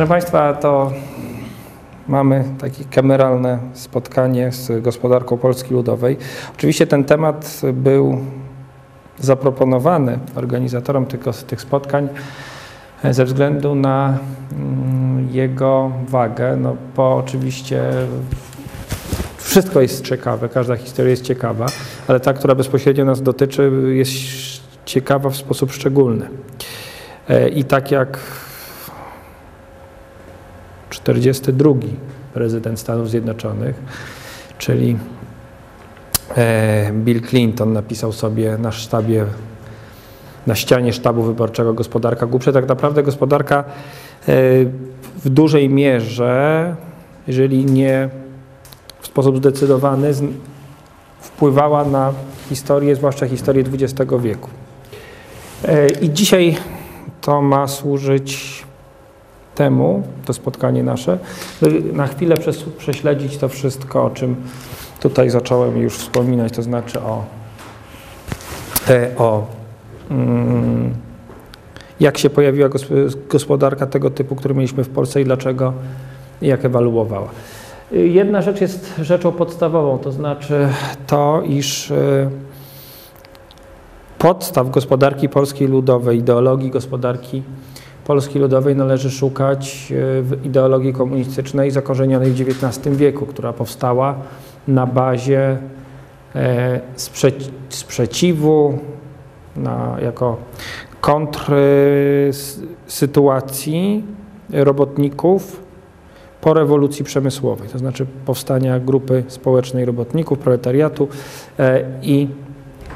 Proszę Państwa, to mamy takie kameralne spotkanie z gospodarką Polski Ludowej. Oczywiście ten temat był zaproponowany organizatorom tych, spotkań ze względu na mm, jego wagę, no bo oczywiście wszystko jest ciekawe, każda historia jest ciekawa, ale ta, która bezpośrednio nas dotyczy, jest ciekawa w sposób szczególny. E, I tak jak 42 prezydent Stanów Zjednoczonych, czyli e, Bill Clinton napisał sobie na sztabie, na ścianie sztabu wyborczego gospodarka głupsza. Tak naprawdę gospodarka e, w dużej mierze, jeżeli nie w sposób zdecydowany, wpływała na historię, zwłaszcza historię XX wieku. E, I dzisiaj to ma służyć temu, to spotkanie nasze, na chwilę prześledzić to wszystko, o czym tutaj zacząłem już wspominać, to znaczy o, o mm, jak się pojawiła gospodarka tego typu, który mieliśmy w Polsce i dlaczego, jak ewaluowała. Jedna rzecz jest rzeczą podstawową, to znaczy to, iż y, podstaw gospodarki polskiej ludowej, ideologii gospodarki Polski Ludowej należy szukać e, w ideologii komunistycznej zakorzenionej w XIX wieku, która powstała na bazie e, sprzeciwu na, jako kontr sytuacji robotników po rewolucji przemysłowej, to znaczy powstania grupy społecznej robotników, proletariatu e, i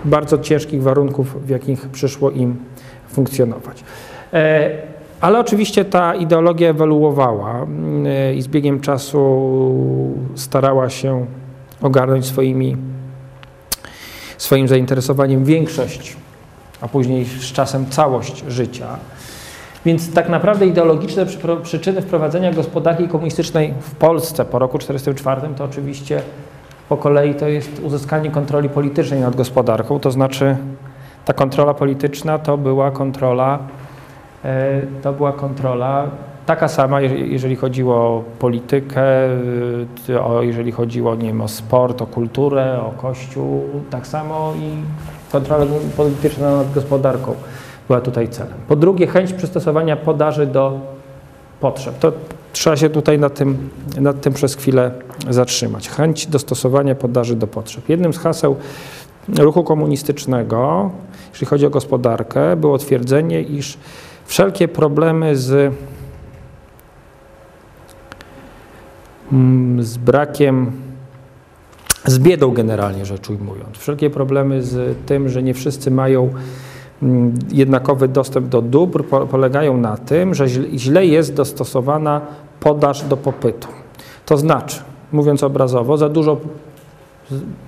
bardzo ciężkich warunków, w jakich przyszło im funkcjonować. Ale oczywiście ta ideologia ewoluowała mm, i z biegiem czasu starała się ogarnąć swoimi, swoim zainteresowaniem większość, a później z czasem całość życia. Więc tak naprawdę ideologiczne przyczyny wprowadzenia gospodarki komunistycznej w Polsce po roku 1944 to oczywiście po kolei to jest uzyskanie kontroli politycznej nad gospodarką, to znaczy ta kontrola polityczna to była kontrola to była kontrola taka sama, jeżeli chodziło o politykę, e, o, jeżeli chodziło nie wiem, o sport, o kulturę, o kościół, tak samo i kontrola polityczna nad gospodarką była tutaj celem. Po drugie, chęć przystosowania podaży do potrzeb. To trzeba się tutaj nad tym, nad tym przez chwilę zatrzymać. Chęć dostosowania podaży do potrzeb. Jednym z haseł ruchu komunistycznego, jeśli chodzi o gospodarkę, było twierdzenie, iż Wszelkie problemy z, mm, z brakiem, z biedą generalnie rzecz ujmując, wszelkie problemy z tym, że nie wszyscy mają mm, jednakowy dostęp do dóbr, polegają na tym, że źle jest dostosowana podaż do popytu. To znaczy, mówiąc obrazowo, za dużo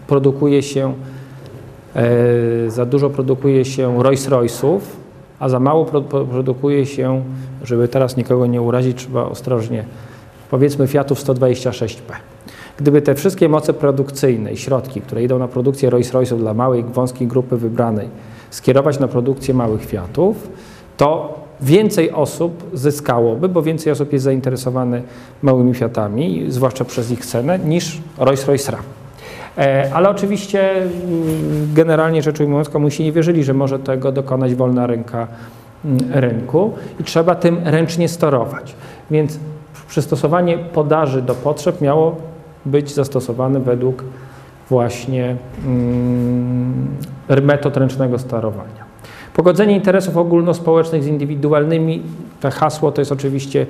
produkuje się, e, za dużo produkuje się Rolls-Royce'ów, a za mało produkuje się, żeby teraz nikogo nie urazić, trzeba ostrożnie, powiedzmy Fiatów 126P. Gdyby te wszystkie moce produkcyjne i środki, które idą na produkcję Rolls-Royce'ów dla małej, wąskiej grupy wybranej, skierować na produkcję małych Fiatów, to więcej osób zyskałoby, bo więcej osób jest zainteresowane małymi Fiatami, zwłaszcza przez ich cenę, niż Rolls-Royce RAM. E, ale oczywiście mm, generalnie rzecz ujmując, komuś nie wierzyli, że może tego dokonać wolna ręka mm, rynku i trzeba tym ręcznie sterować. Więc przystosowanie podaży do potrzeb miało być zastosowane według właśnie mm, metod ręcznego sterowania. Pogodzenie interesów ogólnospołecznych z indywidualnymi, to hasło to jest oczywiście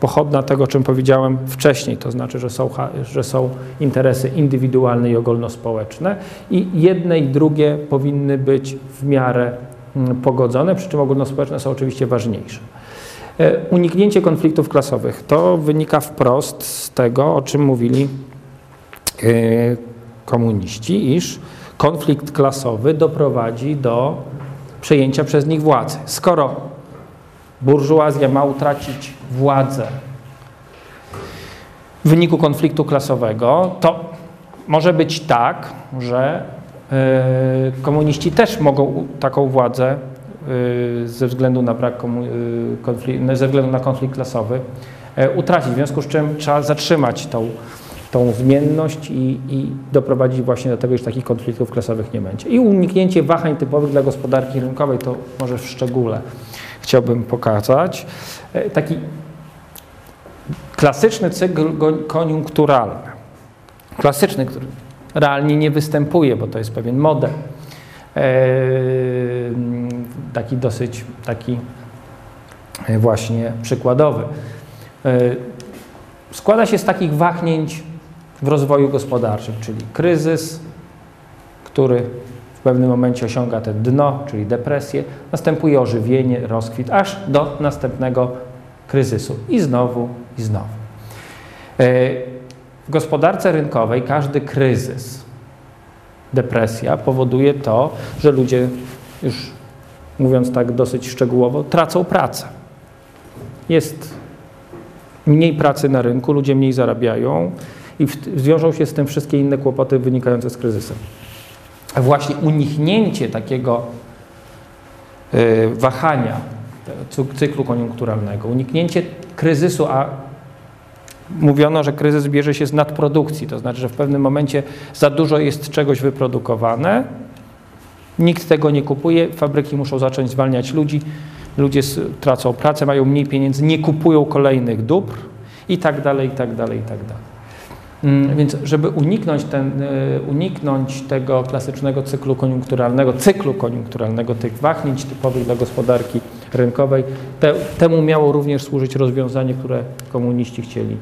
pochodna tego, o czym powiedziałem wcześniej, to znaczy, że są, że są interesy indywidualne i ogólnospołeczne i jedne i drugie powinny być w miarę mm, pogodzone, przy czym ogólnospołeczne są oczywiście ważniejsze. E, uniknięcie konfliktów klasowych to wynika wprost z tego, o czym mówili e, komuniści, iż konflikt klasowy doprowadzi do przejęcia przez nich władzy. Skoro burżuazja ma utracić władzę w wyniku konfliktu klasowego, to może być tak, że y, komuniści też mogą taką władzę y, ze względu na brak konflikt, ze względu na konflikt klasowy utracić, w związku z czym trzeba zatrzymać tą, tą zmienność i, i doprowadzić właśnie do tego, że takich konfliktów klasowych nie będzie. I uniknięcie wahań typowych dla gospodarki rynkowej, to może w szczególe chciałbym pokazać. Taki klasyczny cykl koniunkturalny. Klasyczny, który realnie nie występuje, bo to jest pewien model. Taki dosyć taki e, właśnie przykładowy. E, składa się z takich wahnięć w rozwoju gospodarczym, czyli kryzys, który w pewnym momencie osiąga te dno, czyli depresję, następuje ożywienie, rozkwit, aż do następnego kryzysu. I znowu, i znowu. E, w gospodarce rynkowej każdy kryzys, depresja powoduje to, że ludzie, już mówiąc tak dosyć szczegółowo, tracą pracę. Jest mniej pracy na rynku, ludzie mniej zarabiają i zwiążą się z tym wszystkie inne kłopoty wynikające z kryzysem. A właśnie uniknięcie takiego y, wahania cyklu koniunkturalnego, uniknięcie kryzysu, a mówiono, że kryzys bierze się z nadprodukcji, to znaczy, że w pewnym momencie za dużo jest czegoś wyprodukowane, nikt tego nie kupuje, fabryki muszą zacząć zwalniać ludzi, ludzie tracą pracę, mają mniej pieniędzy, nie kupują kolejnych dóbr i tak dalej, i tak dalej, i tak dalej. Mm, więc żeby uniknąć, ten, y, uniknąć tego klasycznego cyklu koniunkturalnego, cyklu koniunkturalnego, tych wahnięć typowych dla gospodarki rynkowej, te, temu miało również służyć rozwiązanie, które komuniści chcieli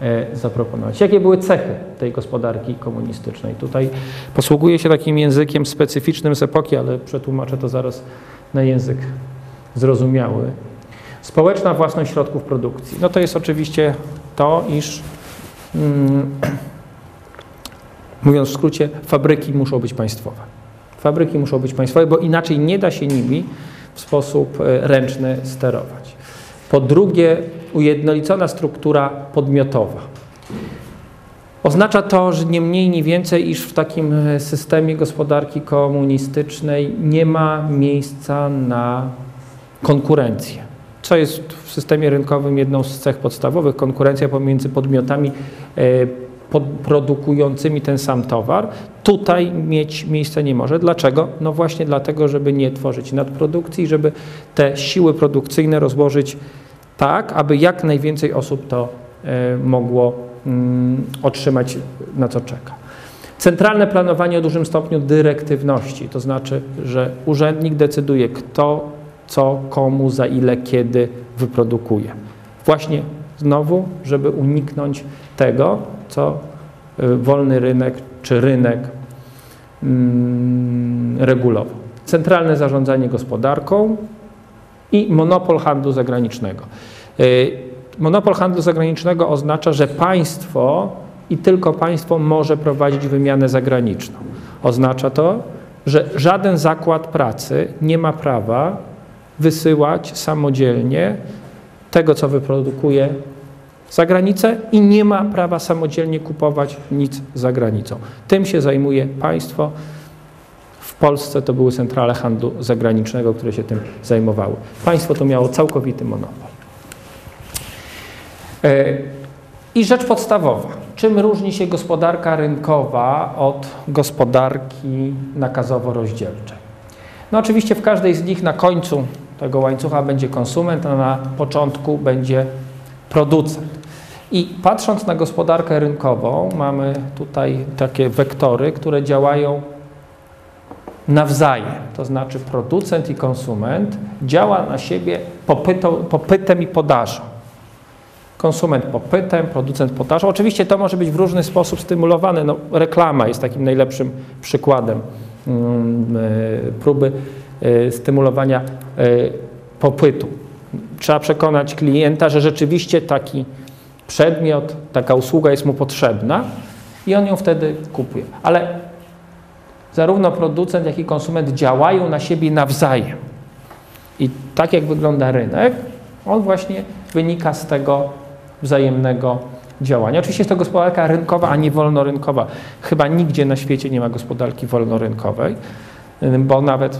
e, zaproponować. Jakie były cechy tej gospodarki komunistycznej? Tutaj posługuję się takim językiem specyficznym z epoki, ale przetłumaczę to zaraz na język zrozumiały. Społeczna własność środków produkcji. No to jest oczywiście to, iż. mówiąc w skrócie, fabryki muszą być państwowe. Fabryki muszą być państwowe, bo inaczej nie da się nimi w sposób e, ręczny sterować. Po drugie, ujednolicona struktura podmiotowa. Oznacza to, że nie mniej, nie więcej, iż w takim e, systemie gospodarki komunistycznej nie ma miejsca na konkurencję co jest w systemie rynkowym jedną z cech podstawowych, konkurencja pomiędzy podmiotami e, produkującymi ten sam towar, tutaj mieć miejsca nie może. Dlaczego? No właśnie dlatego, żeby nie tworzyć nadprodukcji, żeby te siły produkcyjne rozłożyć tak, aby jak najwięcej osób to e, mogło mm, otrzymać, na co czeka. Centralne planowanie o dużym stopniu dyrektywności, to znaczy, że urzędnik decyduje, kto co, komu, za ile, kiedy wyprodukuje. Właśnie znowu, żeby uniknąć tego, co y, wolny rynek czy rynek mm, regulował. Centralne zarządzanie gospodarką i monopol handlu zagranicznego. Y, monopol handlu zagranicznego oznacza, że państwo i tylko państwo może prowadzić wymianę zagraniczną. Oznacza to, że żaden zakład pracy nie ma prawa wysyłać samodzielnie tego, co wyprodukuje za granicę i nie ma prawa samodzielnie kupować nic za granicą. Tym się zajmuje państwo. W Polsce to były centrale handlu zagranicznego, które się tym zajmowały. Państwo to miało całkowity monopol. E, I rzecz podstawowa. Czym różni się gospodarka rynkowa od gospodarki nakazowo-rozdzielczej? No oczywiście w każdej z nich na końcu tego łańcucha będzie konsument, a na początku będzie producent. I patrząc na gospodarkę rynkową, mamy tutaj takie wektory, które działają nawzajem. To znaczy producent i konsument działa na siebie popytem i podażą. Konsument popytem, producent podażą. Oczywiście to może być w różny sposób stymulowane. No, reklama jest takim najlepszym przykładem próby E, stymulowania e, popytu. Trzeba przekonać klienta, że rzeczywiście taki przedmiot, taka usługa jest mu potrzebna i on ją wtedy kupuje. Ale zarówno producent, jak i konsument działają na siebie nawzajem. I tak jak wygląda rynek, on właśnie wynika z tego wzajemnego działania. Oczywiście jest to gospodarka rynkowa, a nie wolnorynkowa. Chyba nigdzie na świecie nie ma gospodarki wolnorynkowej, bo nawet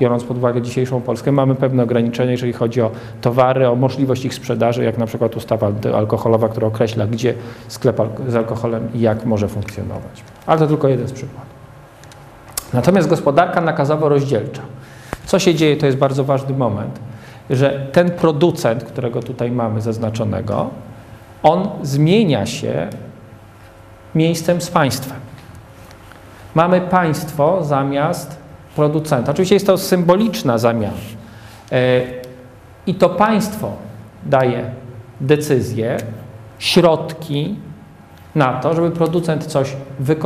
biorąc pod uwagę dzisiejszą Polskę, mamy pewne ograniczenia, jeżeli chodzi o towary, o możliwość ich sprzedaży, jak na przykład ustawa alkoholowa, która określa, gdzie sklep z alkoholem i jak może funkcjonować. Ale to tylko jeden z przykładów. Natomiast gospodarka nakazowo-rozdzielcza. Co się dzieje, to jest bardzo ważny moment, że ten producent, którego tutaj mamy zaznaczonego, on zmienia się miejscem z państwem. Mamy państwo zamiast producenta. Oczywiście jest to symboliczna zamiana. E, I to państwo daje decyzję, środki na to, żeby producent coś wy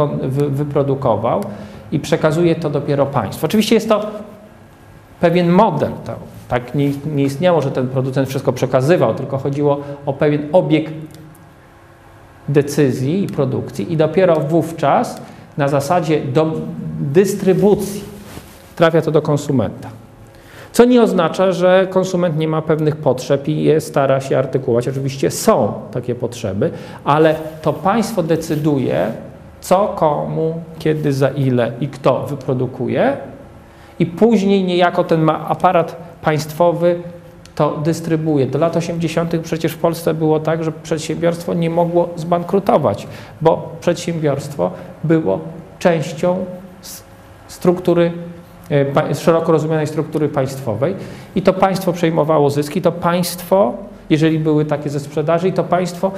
wyprodukował i przekazuje to dopiero państwu. Oczywiście jest to pewien model. To, tak nie, nie istniało, że ten producent wszystko przekazywał, tylko chodziło o pewien obieg decyzji i produkcji i dopiero wówczas na zasadzie do dystrybucji trafia to do konsumenta. Co nie oznacza, że konsument nie ma pewnych potrzeb i je stara się artykułować. Oczywiście są takie potrzeby, ale to państwo decyduje, co, komu, kiedy, za ile i kto wyprodukuje, i później niejako ten aparat państwowy to dystrybuuje. Do lat 80. przecież w Polsce było tak, że przedsiębiorstwo nie mogło zbankrutować, bo przedsiębiorstwo było częścią struktury, e, szeroko rozumianej struktury państwowej i to państwo przejmowało zyski, to państwo, jeżeli były takie ze sprzedaży, to państwo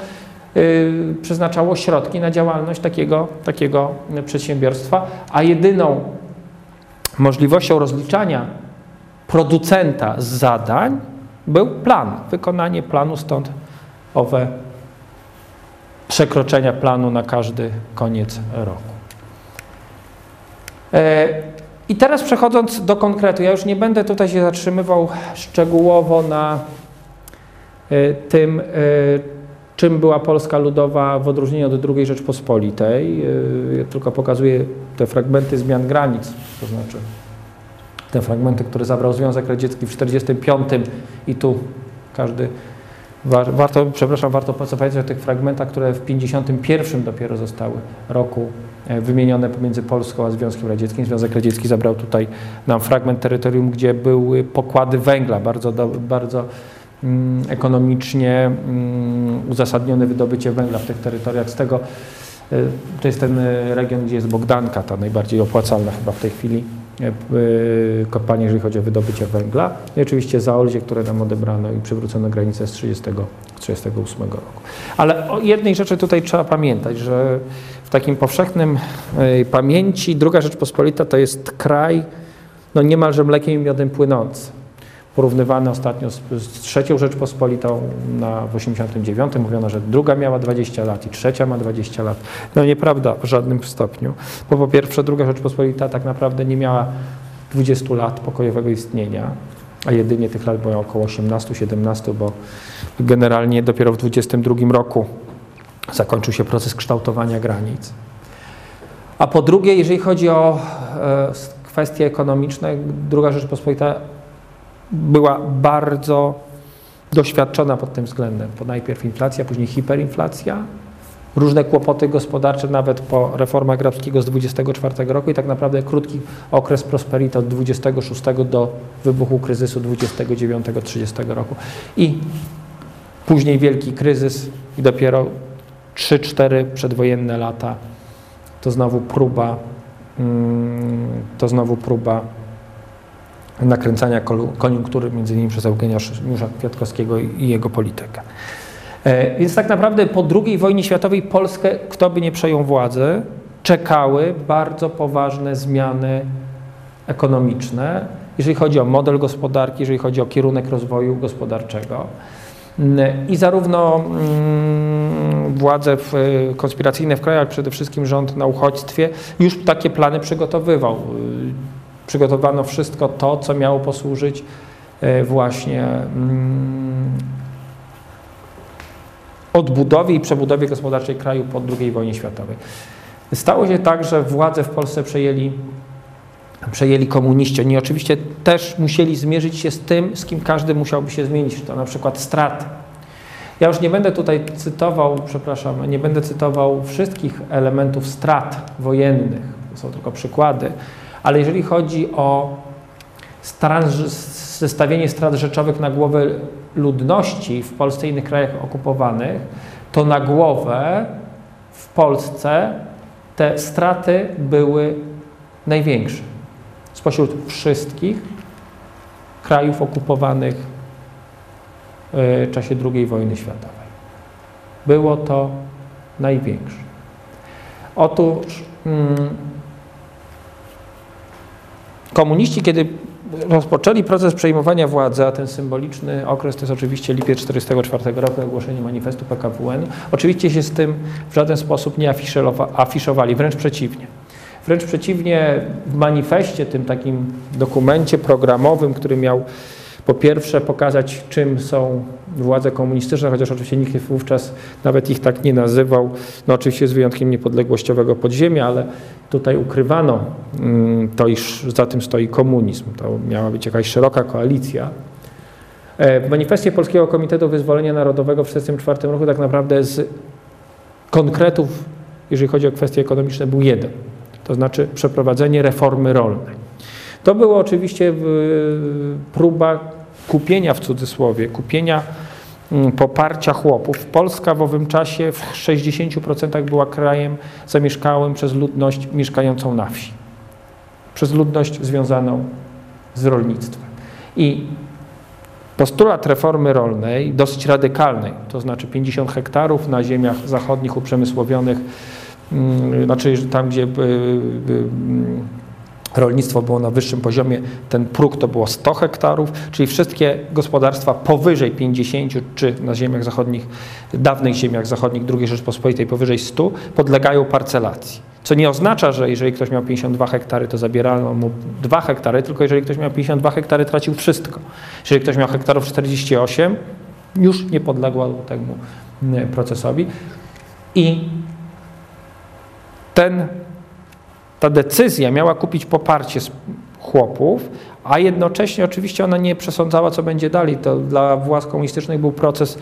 yy, przeznaczało środki na działalność takiego, takiego przedsiębiorstwa, a jedyną możliwością rozliczania producenta z zadań był plan, wykonanie planu, stąd owe przekroczenia planu na każdy koniec roku. E, I teraz przechodząc do konkretu, ja już nie będę tutaj się zatrzymywał szczegółowo na e, tym, e, czym była Polska Ludowa w odróżnieniu od II Rzeczpospolitej. Ja tylko pokazuję te fragmenty zmian granic, to znaczy te fragmenty, które zabrał Związek Radziecki w 1945 i tu każdy Warto, przepraszam, warto powiedzieć o tych fragmentach, które w 1951 dopiero zostały roku e, wymienione pomiędzy Polską a Związkiem Radzieckim. Związek Radziecki zabrał tutaj nam fragment terytorium, gdzie były pokłady węgla, bardzo, bardzo mm, ekonomicznie mm, uzasadnione wydobycie węgla w tych terytoriach. Z tego e, to jest ten e, region, gdzie jest Bogdanka, ta najbardziej opłacalna chyba w tej chwili E, kopalnie, jeżeli chodzi o wydobycie węgla i oczywiście Zaolzie, które nam odebrano i przywrócono granicę z 1938 roku. Ale o jednej rzeczy tutaj trzeba pamiętać, że w takim powszechnym e, pamięci druga Rzeczpospolita to jest kraj no niemalże mlekiem i miodem płynący porównywany ostatnio z, z trzecią Rzeczpospolitą na, w 89. Mówiono, że druga miała 20 lat i trzecia ma 20 lat. No nieprawda w żadnym stopniu. Bo po pierwsze druga Rzeczpospolita tak naprawdę nie miała 20 lat pokojowego istnienia, a jedynie tych lat było około 18-17, bo generalnie dopiero w 22 roku zakończył się proces kształtowania granic. A po drugie, jeżeli chodzi o e, kwestie ekonomiczne, druga Rzeczpospolita była bardzo doświadczona pod tym względem. Po najpierw inflacja, później hiperinflacja, różne kłopoty gospodarcze nawet po reformach Grabskiego z 24 roku i tak naprawdę krótki okres prosperity od 26 do wybuchu kryzysu 29-30 roku. I później wielki kryzys i dopiero 3-4 przedwojenne lata to znowu próba, mm, to znowu próba nakręcania koniunktury, między innymi przez Eugeniusza Kwiatkowskiego i jego politykę. E, więc tak naprawdę po II wojnie światowej Polskę, kto by nie przejął władzy, czekały bardzo poważne zmiany ekonomiczne, jeżeli chodzi o model gospodarki, jeżeli chodzi o kierunek rozwoju gospodarczego. I zarówno mm, władze konspiracyjne w kraju, przede wszystkim rząd na uchodźstwie już takie plany przygotowywał przygotowano wszystko to, co miało posłużyć e, właśnie mm, odbudowie i przebudowie gospodarczej kraju po II wojnie światowej. Stało się tak, że władze w Polsce przejęli, przejęli komuniści. Oni oczywiście też musieli zmierzyć się z tym, z kim każdy musiałby się zmienić, to na przykład straty. Ja już nie będę tutaj cytował, przepraszam, nie będę cytował wszystkich elementów strat wojennych, to są tylko przykłady, ale jeżeli chodzi o zestawienie strat rzeczowych na głowę ludności w Polsce i innych krajach okupowanych, to na głowę w Polsce te straty były największe spośród wszystkich krajów okupowanych w czasie II wojny światowej. Było to największe. Otóż hmm, komuniści, kiedy rozpoczęli proces przejmowania władzy, a ten symboliczny okres to jest oczywiście lipiec 1944 roku, ogłoszenie manifestu PKWN, oczywiście się z tym w żaden sposób nie afiszowali, wręcz przeciwnie. Wręcz przeciwnie, w manifestie, tym takim dokumencie programowym, który miał po pierwsze pokazać, czym są władze komunistyczne, chociaż oczywiście nikt wówczas nawet ich tak nie nazywał, no oczywiście z wyjątkiem niepodległościowego podziemia, ale tutaj ukrywano mm, to, iż za tym stoi komunizm. To miała być jakaś szeroka koalicja. E, w manifestie Polskiego Komitetu Wyzwolenia Narodowego w 1944 roku tak naprawdę z konkretów, jeżeli chodzi o kwestie ekonomiczne, był jeden. To znaczy przeprowadzenie reformy rolnej. To było oczywiście próba kupienia w cudzysłowie, kupienia mm, poparcia chłopów. Polska w owym czasie w 60% była krajem zamieszkałym przez ludność mieszkającą na wsi. Przez ludność związaną z rolnictwem. I postulat reformy rolnej, dosyć radykalnej, to znaczy 50 hektarów na ziemiach zachodnich uprzemysłowionych, mm, znaczy tam, gdzie rolnictwo było na wyższym poziomie, ten próg to było 100 hektarów, czyli wszystkie gospodarstwa powyżej 50 czy na ziemiach zachodnich, dawnych ziemiach zachodnich II Rzeczpospolitej powyżej 100 podlegają parcelacji. Co nie oznacza, że jeżeli ktoś miał 52 hektary, to zabierano mu 2 hektary, tylko jeżeli ktoś miał 52 hektary, tracił wszystko. Jeżeli ktoś miał hektarów 48, już nie podległo temu procesowi. I ten ta decyzja miała kupić poparcie chłopów, a jednocześnie oczywiście ona nie przesądzała, co będzie dalej. To dla władz komunistycznych był proces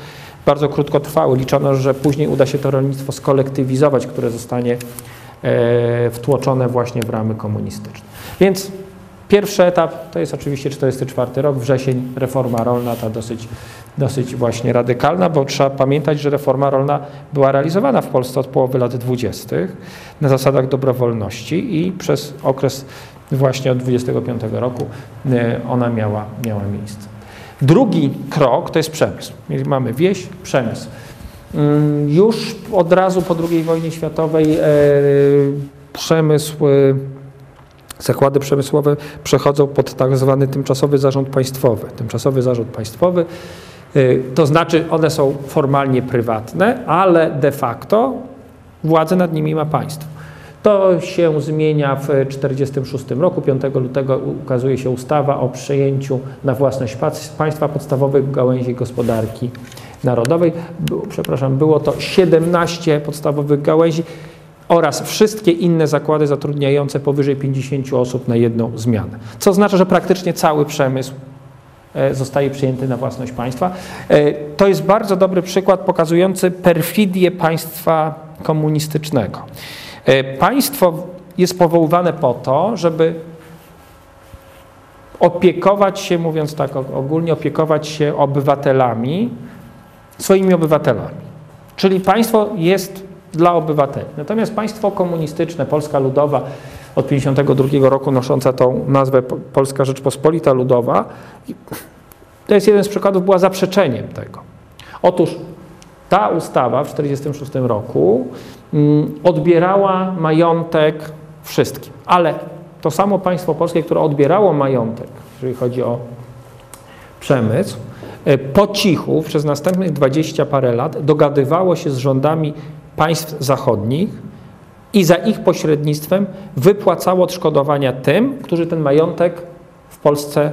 bardzo krótkotrwały. Liczono, że później uda się to rolnictwo skolektywizować, które zostanie e, wtłoczone właśnie w ramy komunistyczne. Więc pierwszy etap to jest oczywiście 44 rok, wrzesień, reforma rolna, ta dosyć dosyć właśnie radykalna, bo trzeba pamiętać, że reforma rolna była realizowana w Polsce od połowy lat 20. na zasadach dobrowolności i przez okres właśnie od 25 roku e, ona miała, miała miejsce. Drugi krok to jest przemysł. Mamy wieś, przemysł. Mm, już od razu po II wojnie światowej e, przemysł, e, zakłady przemysłowe przechodzą pod tak zwany tymczasowy zarząd państwowy. Tymczasowy zarząd państwowy Y, to znaczy one są formalnie prywatne, ale de facto władzę nad nimi ma państwo. To się zmienia w 1946 roku. 5 lutego ukazuje się ustawa o przejęciu na własność państwa podstawowych gałęzi gospodarki narodowej. Przepraszam, było to 17 podstawowych gałęzi oraz wszystkie inne zakłady zatrudniające powyżej 50 osób na jedną zmianę. Co oznacza, że praktycznie cały przemysł E, zostaje przyjęty na własność państwa. E, to jest bardzo dobry przykład pokazujący perfidię państwa komunistycznego. E, państwo jest powoływane po to, żeby opiekować się, mówiąc tak ogólnie, opiekować się obywatelami, swoimi obywatelami. Czyli państwo jest dla obywateli. Natomiast państwo komunistyczne, Polska Ludowa, od 1952 roku nosząca tą nazwę Polska Rzeczpospolita Ludowa, to jest jeden z przykładów, była zaprzeczeniem tego. Otóż ta ustawa w 1946 roku mm, odbierała majątek wszystkim, ale to samo państwo polskie, które odbierało majątek, jeżeli chodzi o przemysł, e, po cichu przez następnych dwadzieścia parę lat dogadywało się z rządami państw zachodnich i za ich pośrednictwem wypłacało odszkodowania tym, którzy ten majątek w Polsce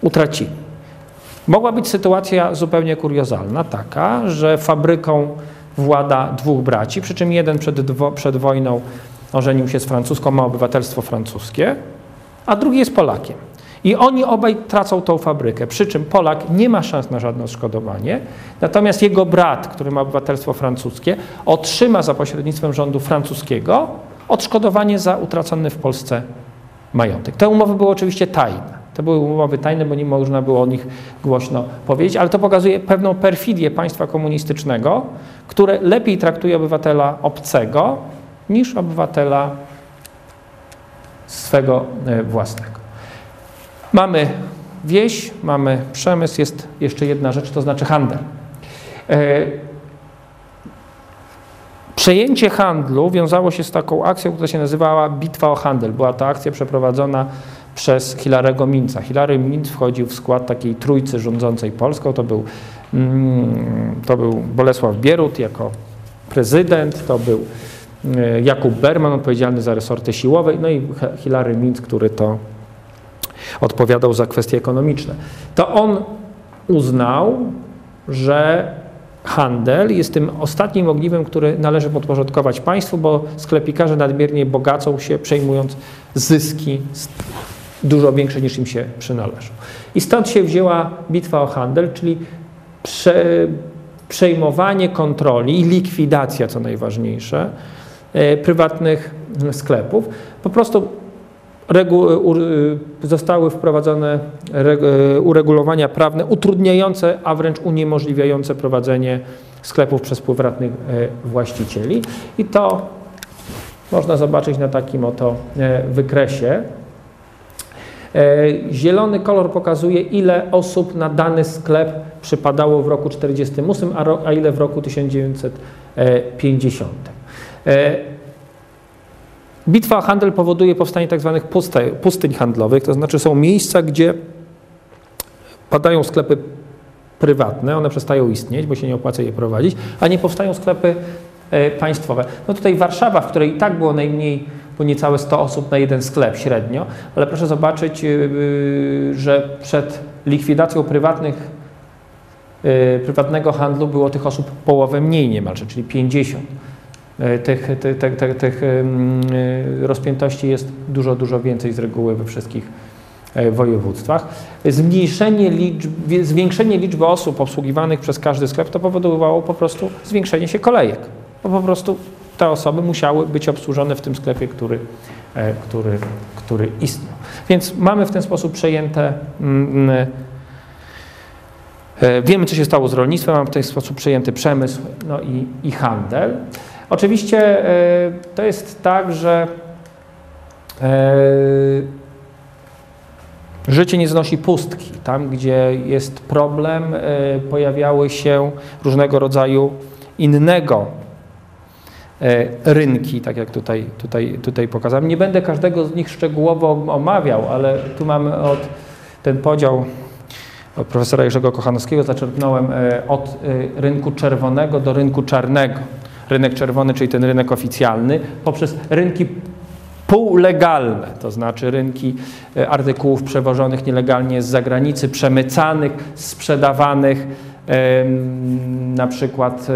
utracili. Mogła być sytuacja zupełnie kuriozalna, taka, że fabryką włada dwóch braci, przy czym jeden przed, przed wojną ożenił się z francuską, ma obywatelstwo francuskie, a drugi jest Polakiem. I oni obaj tracą tą fabrykę, przy czym Polak nie ma szans na żadne odszkodowanie, natomiast jego brat, który ma obywatelstwo francuskie, otrzyma za pośrednictwem rządu francuskiego odszkodowanie za utracony w Polsce majątek. Te umowy były oczywiście tajne. To były umowy tajne, bo nie można było o nich głośno powiedzieć, ale to pokazuje pewną perfidię państwa komunistycznego, które lepiej traktuje obywatela obcego niż obywatela swego e, własnego. Mamy wieś, mamy przemysł, jest jeszcze jedna rzecz, to znaczy handel. E, przejęcie handlu wiązało się z taką akcją, która się nazywała Bitwa o Handel. Była to akcja przeprowadzona przez Hilarego Minca. Hilary Minc wchodził w skład takiej trójcy rządzącej Polską. To był, mm, to był Bolesław Bierut jako prezydent, to był e, Jakub Berman odpowiedzialny za resorty siłowe, no i Hilary Minc, który to odpowiadał za kwestie ekonomiczne. To on uznał, że handel jest tym ostatnim ogniwem, który należy podporządkować państwu, bo sklepikarze nadmiernie bogacą się, przejmując zyski dużo większe niż im się przynależą. I stąd się wzięła bitwa o handel, czyli prze, przejmowanie kontroli i likwidacja, co najważniejsze, e, prywatnych sklepów. Po prostu zostały wprowadzone e, uregulowania prawne utrudniające, a wręcz uniemożliwiające prowadzenie sklepów przez prywatnych właścicieli. I to można zobaczyć na takim oto wykresie. E, zielony kolor pokazuje, ile osób na dany sklep przypadało w roku 1948, a, ile w roku 1950. E, bitwa o handel powoduje powstanie tzw. Tak pustyń handlowych, to znaczy są miejsca, gdzie padają sklepy prywatne, one przestają istnieć, bo się nie opłaca je prowadzić, a nie powstają sklepy e, państwowe. No tutaj Warszawa, w której i tak było najmniej bo niecałe 100 osób na jeden sklep średnio, ale proszę zobaczyć, y, y, że przed likwidacją prywatnych, prywatnego handlu było tych osób połowę mniej niemalże, czyli 50. Tych, tych, tych, tych rozpiętości jest dużo, dużo więcej z reguły we wszystkich e, województwach. Zmniejszenie liczby, zwiększenie liczby osób obsługiwanych przez każdy sklep to powodowało po prostu zwiększenie się kolejek. Bo po prostu te osoby musiały być obsłużone w tym sklepie, który, e, który, który istniał. Więc mamy w ten sposób przejęte. Mm, mm, e, wiemy, co się stało z rolnictwem, mamy w ten sposób przejęty przemysł no i, i handel. Oczywiście e, to jest tak, że życie nie znosi pustki. Tam, gdzie jest problem, pojawiały się różnego rodzaju innego E, rynki, tak jak tutaj, tutaj, tutaj pokazałem. Nie będę każdego z nich szczegółowo omawiał, ale tu mamy od, ten podział od profesora Jerzego Kochanowskiego zaczerpnąłem e, od e, rynku czerwonego do rynku czarnego. Rynek czerwony, czyli ten rynek oficjalny, poprzez rynki półlegalne, to znaczy rynki artykułów przewożonych nielegalnie z zagranicy, przemycanych, sprzedawanych na przykład e,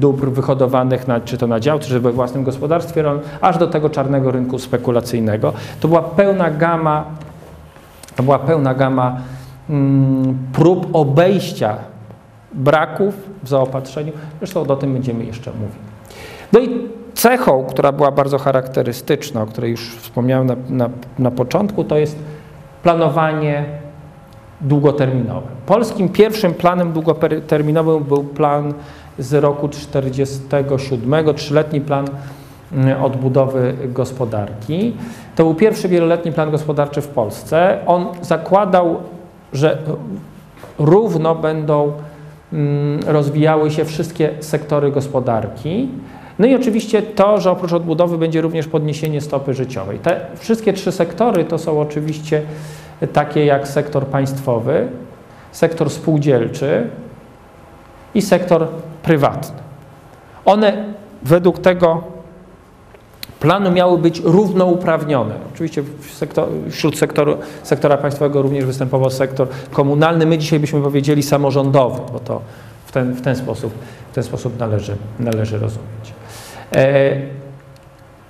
dóbr wyhodowanych na, czy to na działce, czy we własnym gospodarstwie rolnym, aż do tego czarnego rynku spekulacyjnego. To była pełna gama, to była pełna gama mm, prób obejścia braków w zaopatrzeniu. Zresztą o tym będziemy jeszcze mówić. No i cechą, która była bardzo charakterystyczna, o której już wspomniałem na, na, na początku, to jest planowanie długoterminowym. Polskim pierwszym planem długoterminowym był plan z roku 1947, trzyletni plan mm, odbudowy gospodarki. To był pierwszy wieloletni plan gospodarczy w Polsce. On zakładał, że równo będą rozwijały się wszystkie sektory gospodarki. No i oczywiście to, że oprócz odbudowy będzie również podniesienie stopy życiowej. Te wszystkie trzy sektory to są oczywiście takie jak sektor państwowy, sektor spółdzielczy i sektor prywatny. One według tego planu miały być równouprawnione. Oczywiście sektor, wśród sektoru, sektora państwowego również występował sektor komunalny. My dzisiaj byśmy powiedzieli samorządowy, bo to w ten, w ten, sposób, w ten sposób należy, należy rozumieć. E,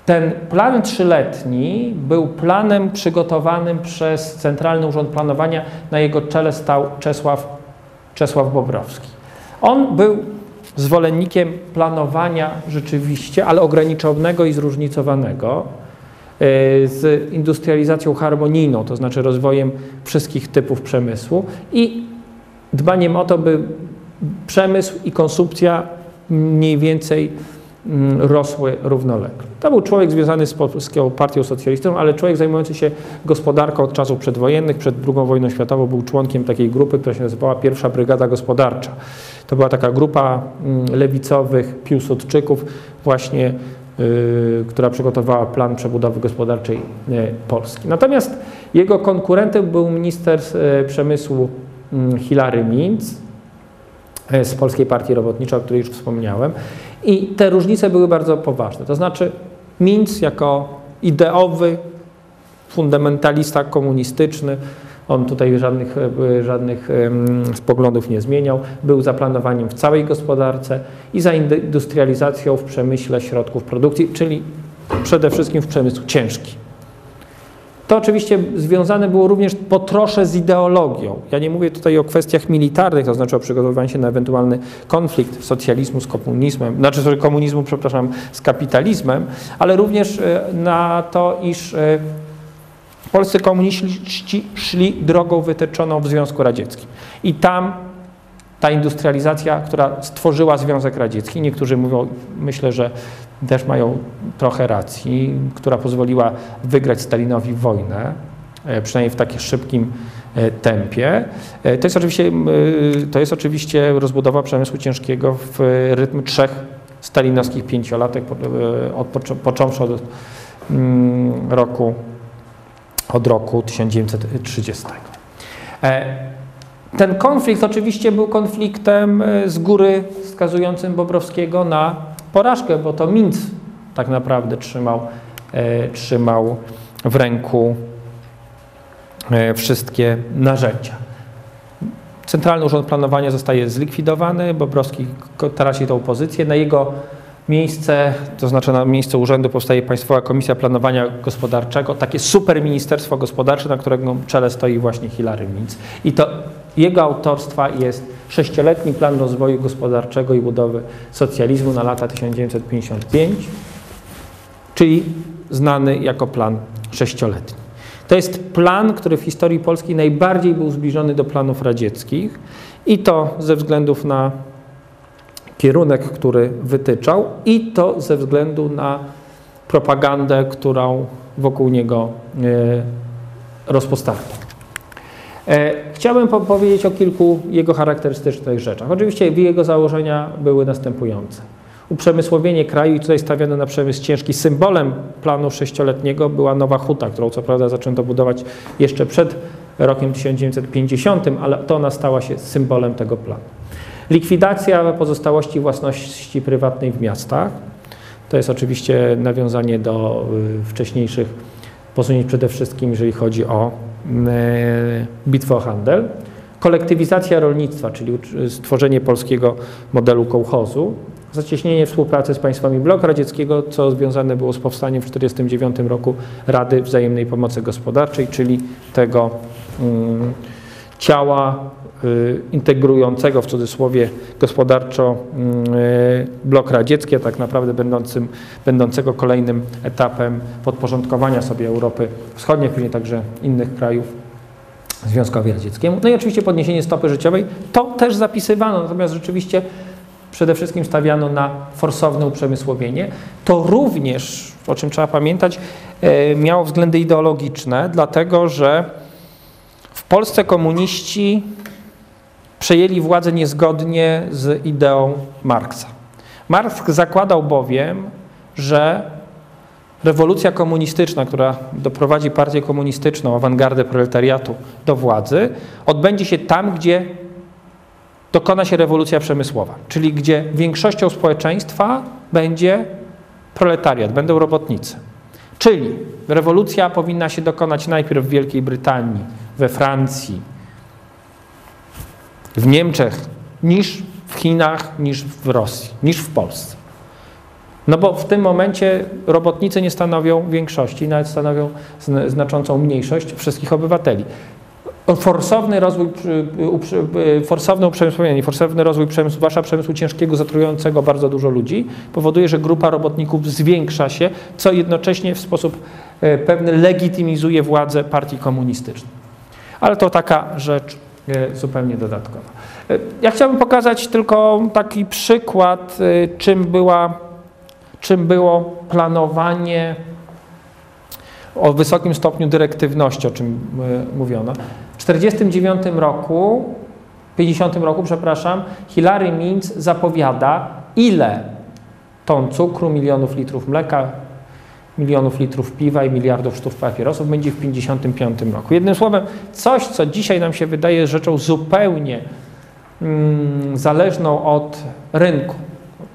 ten plan trzyletni był planem przygotowanym przez Centralny Urząd Planowania. Na jego czele stał Czesław, Czesław Bobrowski. On był zwolennikiem planowania rzeczywiście, ale ograniczonego i zróżnicowanego. z industrializacją harmonijną, to znaczy rozwojem wszystkich typów przemysłu i dbaniem o to, by przemysł i konsumpcja mniej więcej mm, rosły równolegle. To był człowiek związany z Polską Partią Socjalistyczną, ale człowiek zajmujący się gospodarką od czasów przedwojennych. Przed II wojną światową był członkiem takiej grupy, która się nazywała Pierwsza Brygada Gospodarcza. To była taka grupa mm, lewicowych piłsudczyków właśnie Y, która przygotowała plan przebudowy gospodarczej y, Polski. Natomiast jego konkurentem był minister y, przemysłu mm, Hilary Minc z Polskiej Partii Robotniczej, o której już wspomniałem. I te różnice były bardzo poważne. To znaczy Minc jako ideowy, fundamentalista komunistyczny, on tutaj żadnych, e, żadnych poglądów nie zmieniał. Był za planowaniem w całej gospodarce i za industrializacją w przemyśle środków produkcji, czyli przede wszystkim w przemysł ciężki. To oczywiście związane było również po trosze z ideologią. Ja nie mówię tutaj o kwestiach militarnych, to znaczy o przygotowywaniu się na ewentualny konflikt socjalizmu z komunizmem, znaczy komunizmu, przepraszam, z kapitalizmem, ale również e, na to, iż e, Polscy komuniści szli drogą wytyczoną w Związku Radzieckim. I tam ta industrializacja, która stworzyła Związek Radziecki, niektórzy mówią, myślę, że też mają trochę racji, która pozwoliła wygrać Stalinowi wojnę, e, przynajmniej w takim szybkim e, tempie. E, to jest oczywiście, to jest oczywiście rozbudowa przemysłu ciężkiego w rytm trzech stalinowskich pięciolatek, począwszy od mm, roku od roku 1930. E, ten konflikt oczywiście był konfliktem e, z góry wskazującym Bobrowskiego na porażkę, bo to Minc tak naprawdę trzymał, e, trzymał w ręku wszystkie narzędzia. Centralny Urząd Planowania zostaje zlikwidowany, Bobrowski traci tą pozycję. Na jego miejsce, to znaczy na miejsce urzędu powstaje Państwowa Komisja Planowania Gospodarczego, takie super ministerstwo gospodarcze, na którego czele stoi właśnie Hilary Minc. I to jego autorstwa jest sześcioletni plan rozwoju gospodarczego i budowy socjalizmu na lata 1955, czyli znany jako plan sześcioletni. To jest plan, który w historii Polski najbardziej był zbliżony do planów radzieckich i to ze względów na kierunek, który wytyczał i to ze względu na propagandę, którą wokół niego e, rozpostarto. E, chciałbym powiedzieć o kilku jego charakterystycznych rzeczach. Oczywiście jego założenia były następujące. Uprzemysłowienie kraju i tutaj stawiano na przemysł ciężki. Symbolem planu sześcioletniego była Nowa Huta, którą co prawda zaczęto budować jeszcze przed rokiem 1950, ale to ona stała się symbolem tego planu. Likwidacja pozostałości własności prywatnej w miastach. To jest oczywiście nawiązanie do y, wcześniejszych posunięć, przede wszystkim jeżeli chodzi o y, bitwę o handel. Kolektywizacja rolnictwa, czyli stworzenie polskiego modelu kołchozu. Zacieśnienie współpracy z państwami bloku radzieckiego, co związane było z powstaniem w 1949 roku Rady Wzajemnej Pomocy Gospodarczej, czyli tego um, ciała Y, integrującego w cudzysłowie gospodarczo y, blok radziecki, a tak naprawdę będącym, będącego kolejnym etapem podporządkowania sobie Europy Wschodniej, później także innych krajów Związkowi Radzieckiemu. No i oczywiście podniesienie stopy życiowej, to też zapisywano, natomiast rzeczywiście przede wszystkim stawiano na forsowne uprzemysłowienie. To również, o czym trzeba pamiętać, y, miało względy ideologiczne, dlatego że w Polsce komuniści przejęli władzę niezgodnie z ideą Marksa. Marks zakładał bowiem, że rewolucja komunistyczna, która doprowadzi partię komunistyczną, awangardę proletariatu do władzy, odbędzie się tam, gdzie dokona się rewolucja przemysłowa, czyli gdzie większością społeczeństwa będzie proletariat, będą robotnicy. Czyli rewolucja powinna się dokonać najpierw w Wielkiej Brytanii, we Francji, w Niemczech niż w Chinach, niż w Rosji, niż w Polsce. No bo w tym momencie robotnicy nie stanowią większości, nawet stanowią znaczącą mniejszość wszystkich obywateli. Forsowny rozwój, forsowne uprzemysłowienie, forsowny rozwój przemysłu, zwłaszcza przemysłu ciężkiego, zatrującego bardzo dużo ludzi, powoduje, że grupa robotników zwiększa się, co jednocześnie w sposób e, pewny legitymizuje władzę partii komunistycznej. Ale to taka rzecz zupełnie dodatkowa. E, ja chciałbym pokazać tylko taki przykład, czym, była, czym było planowanie o wysokim stopniu dyrektywności, o czym mówiono. W 1949 roku, 50 roku, przepraszam, Hilary Mintz zapowiada, ile ton cukru, milionów litrów mleka, milionów litrów piwa i miliardów sztuk papierosów będzie w 1955 roku. Jednym słowem, coś, co dzisiaj nam się wydaje rzeczą zupełnie mm, zależną od rynku.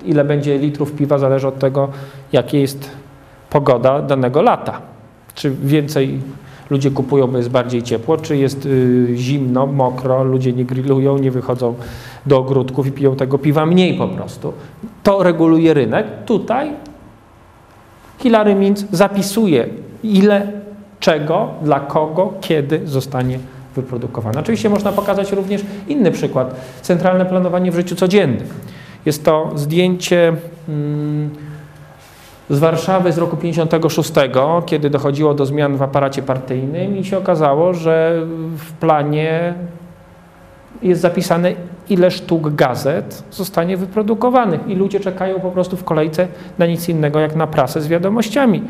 Ile będzie litrów piwa zależy od tego, jakie jest pogoda danego lata. Czy więcej ludzie kupują, bo jest bardziej ciepło, czy jest y, zimno, mokro, ludzie nie grillują, nie wychodzą do ogródków i piją tego piwa mniej po prostu. To reguluje rynek. Tutaj Hilary Mintz zapisuje, ile, czego, dla kogo, kiedy zostanie wyprodukowane. Oczywiście można pokazać również inny przykład. Centralne planowanie w życiu codziennym. Jest to zdjęcie mm, z Warszawy z roku 56, kiedy dochodziło do zmian w aparacie partyjnym i się okazało, że w planie jest zapisane, ile sztuk gazet zostanie wyprodukowanych i ludzie czekają po prostu w kolejce na nic innego jak na prasę z wiadomościami.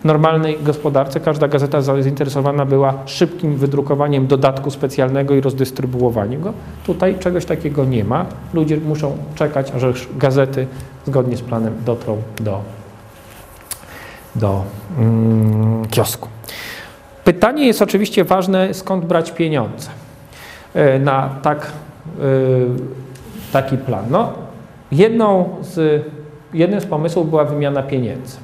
W normalnej gospodarce każda gazeta zainteresowana była szybkim wydrukowaniem dodatku specjalnego i rozdystrybuowaniem go. Tutaj czegoś takiego nie ma. Ludzie muszą czekać, aż gazety zgodnie z planem dotrą do, do mm, kiosku. Pytanie jest oczywiście ważne, skąd brać pieniądze. E, na tak, taki plan. No, jedną z, jednym z pomysłów była wymiana pieniędzy.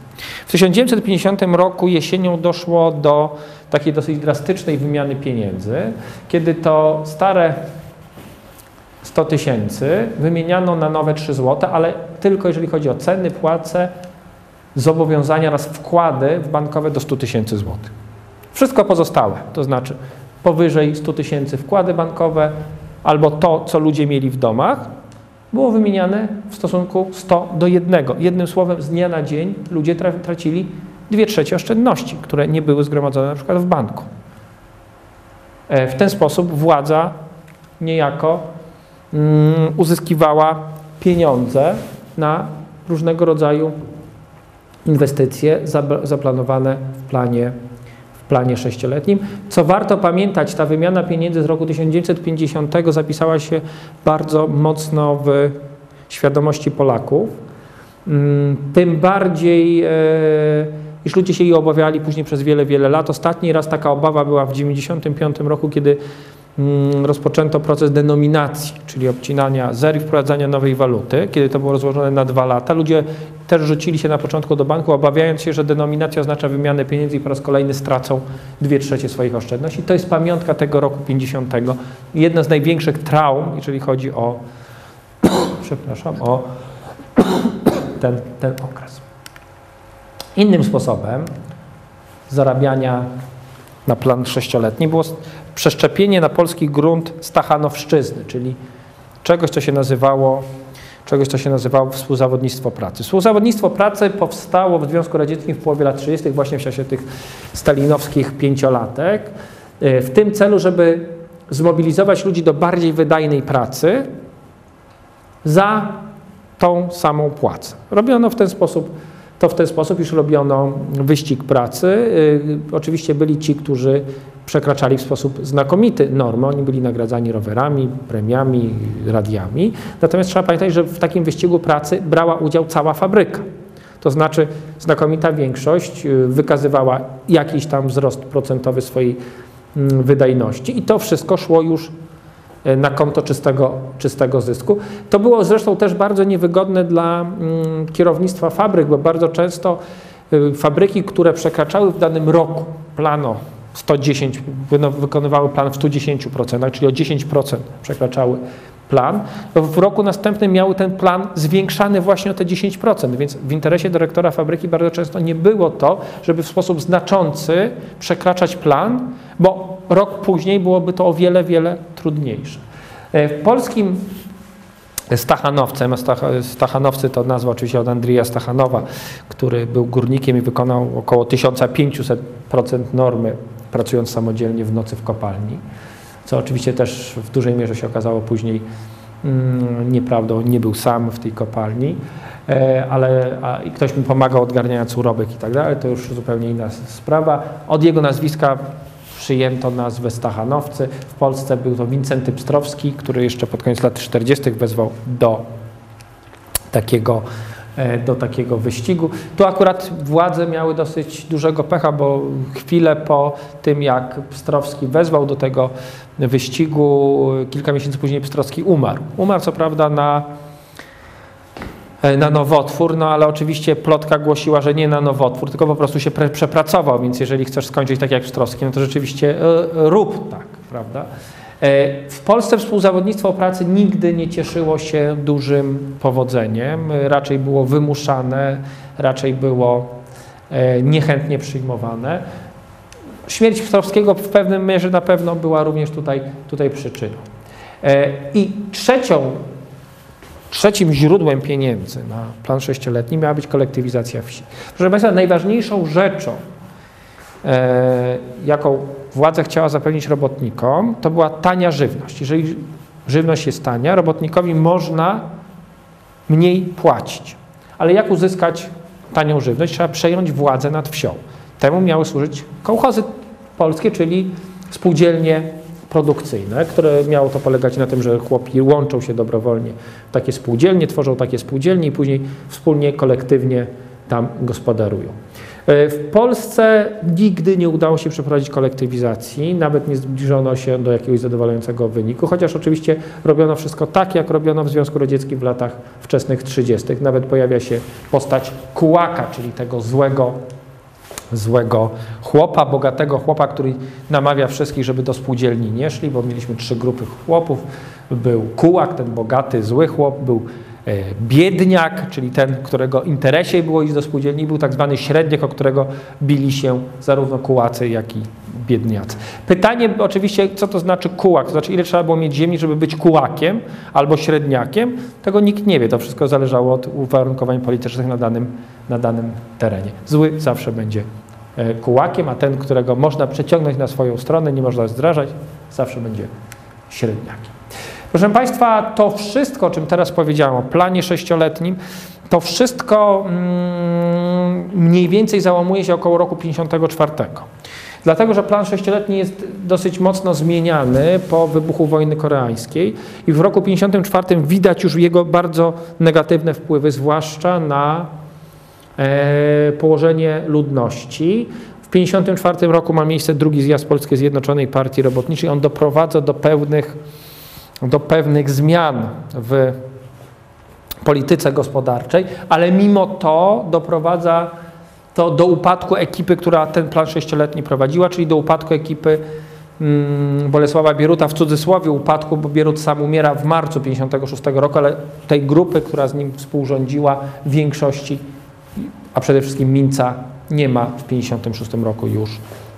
W 1950 roku jesienią doszło do takiej dosyć drastycznej wymiany pieniędzy, kiedy to stare 100 tysięcy wymieniano na nowe 3 zł, ale tylko jeżeli chodzi o ceny, płace, zobowiązania oraz wkłady bankowe do 100 tysięcy złotych. Wszystko pozostałe, to znaczy powyżej 100 tysięcy wkłady bankowe albo to, co ludzie mieli w domach, było wymieniane w stosunku 100 do 1. Jednym słowem, z dnia na dzień ludzie tracili 2 trzecie oszczędności, które nie były zgromadzone na przykład w banku. E, w ten sposób władza niejako mm, uzyskiwała pieniądze na różnego rodzaju inwestycje zaplanowane w planie planie sześcioletnim. Co warto pamiętać, ta wymiana pieniędzy z roku 1950 zapisała się bardzo mocno w świadomości Polaków. Mm, tym bardziej, e, iż ludzie się jej obawiali później przez wiele, wiele lat. Ostatni raz taka obawa była w 1995 roku, kiedy rozpoczęto proces denominacji, czyli obcinania zer i wprowadzania nowej waluty. Kiedy to było rozłożone na dwa lata, ludzie też rzucili się na początku do banku, obawiając się, że denominacja oznacza wymianę pieniędzy i po raz kolejny stracą dwie trzecie swoich oszczędności. To jest pamiątka tego roku 50. Jedna z największych traum, jeżeli chodzi o, przepraszam, o ten, ten okres. Innym sposobem zarabiania na plan sześcioletni było przeszczepienie na polski grunt stachanowszczyzny, czyli czegoś, co się nazywało czegoś, co się nazywało współzawodnictwo pracy. Współzawodnictwo pracy powstało w Związku Radzieckim w połowie lat 30., właśnie w czasie tych stalinowskich pięciolatek, e, w tym celu, żeby zmobilizować ludzi do bardziej wydajnej pracy za tą samą płacę. Robiono w ten sposób to w ten sposób już robiono wyścig pracy. Y, oczywiście byli ci, którzy przekraczali w sposób znakomity normy. Oni byli nagradzani rowerami, premiami, radiami. Natomiast trzeba pamiętać, że w takim wyścigu pracy brała udział cała fabryka. To znaczy znakomita większość y, wykazywała jakiś tam wzrost procentowy swojej mm, wydajności i to wszystko szło już E, na konto czystego, czystego zysku. To było zresztą też bardzo niewygodne dla mm, kierownictwa fabryk, bo bardzo często y, fabryki, które przekraczały w danym roku plano 110, wykonywały plan w 110%, czyli o 10% przekraczały plan, w roku następnym miały ten plan zwiększany właśnie o te 10%, więc w interesie dyrektora fabryki bardzo często nie było to, żeby w sposób znaczący przekraczać plan, bo rok później byłoby to o wiele, wiele trudniejsze. E, w polskim Stachanowcem. Stachanowcy to nazwa oczywiście od Andrija Stachanowa, który był górnikiem i wykonał około 1500% normy, pracując samodzielnie w nocy w kopalni, co oczywiście też w dużej mierze się okazało później mm, nieprawdą. Nie był sam w tej kopalni, e, ale a, i ktoś mu pomagał odgarniając urobek i tak dalej, to już zupełnie inna sprawa. Od jego nazwiska przyjęto nazwę Stachanowcy. W Polsce był to Wincenty Pstrowski, który jeszcze pod koniec lat 40. wezwał do takiego, do takiego wyścigu. Tu akurat władze miały dosyć dużego pecha, bo chwilę po tym, jak Pstrowski wezwał do tego wyścigu, kilka miesięcy później Pstrowski umarł. Umarł co prawda na E, na nowotwór, no ale oczywiście plotka głosiła, że nie na nowotwór, tylko po prostu się przepracował, więc jeżeli chcesz skończyć tak jak Pstrowski, no to rzeczywiście e, rób tak, prawda? E, w Polsce współzawodnictwo pracy nigdy nie cieszyło się dużym powodzeniem, raczej było wymuszane, raczej było niechętnie przyjmowane. Śmierć Pstrowskiego w pewnym mierze na pewno była również tutaj, tutaj przyczyną. I trzecią Trzecim źródłem pieniędzy na plan sześcioletni miała być kolektywizacja wsi. Proszę Państwa, najważniejszą rzeczą, e, jaką władza chciała zapewnić robotnikom, to była tania żywność. Jeżeli żywność jest tania, robotnikowi można mniej płacić. Ale jak uzyskać tanią żywność? Trzeba przejąć władzę nad wsią. Temu miały służyć kołchozy polskie, czyli spółdzielnie produkcyjne, które miało to polegać na tym, że chłopi łączą się dobrowolnie w takie spółdzielnie, tworzą takie spółdzielnie i później wspólnie, kolektywnie tam gospodarują. E, w Polsce nigdy nie udało się przeprowadzić kolektywizacji, nawet nie zbliżono się do jakiegoś zadowalającego wyniku, chociaż oczywiście robiono wszystko tak, jak robiono w Związku Radzieckim w latach wczesnych 30. Nawet pojawia się postać kułaka, czyli tego złego złego chłopa, bogatego chłopa, który namawia wszystkich, żeby do spółdzielni nie szli, bo mieliśmy trzy grupy chłopów. Był kułak, ten bogaty, zły chłop, był biedniak, czyli ten, którego interesie było iść do spółdzielni, był tak zwany średniak, o którego bili się zarówno kułacy, jak i biedniacy. Pytanie oczywiście, co to znaczy kułak, to znaczy ile trzeba było mieć ziemi, żeby być kułakiem albo średniakiem, tego nikt nie wie, to wszystko zależało od uwarunkowań politycznych na danym, na danym terenie. Zły zawsze będzie e, kułakiem, a ten, którego można przeciągnąć na swoją stronę, nie można zdrażać, zawsze będzie średniakiem. Proszę Państwa, to wszystko, o czym teraz powiedziałem, o planie sześcioletnim, to wszystko mm, mniej więcej załamuje się około roku 54. Dlatego, że plan sześcioletni jest dosyć mocno zmieniany po wybuchu wojny koreańskiej i w roku 54 widać już jego bardzo negatywne wpływy, zwłaszcza na e, położenie ludności. W 1954 roku ma miejsce drugi zjazd Polskiej Zjednoczonej Partii Robotniczej. On doprowadza do pewnych, do pewnych zmian w polityce gospodarczej, ale mimo to doprowadza to do upadku ekipy, która ten plan sześcioletni prowadziła, czyli do upadku ekipy mm, Bolesława Bieruta, w cudzysłowie upadku, bo Bierut sam umiera w marcu 1956 roku, ale tej grupy, która z nim współrządziła, w większości, a przede wszystkim Minca, nie ma w 1956 roku już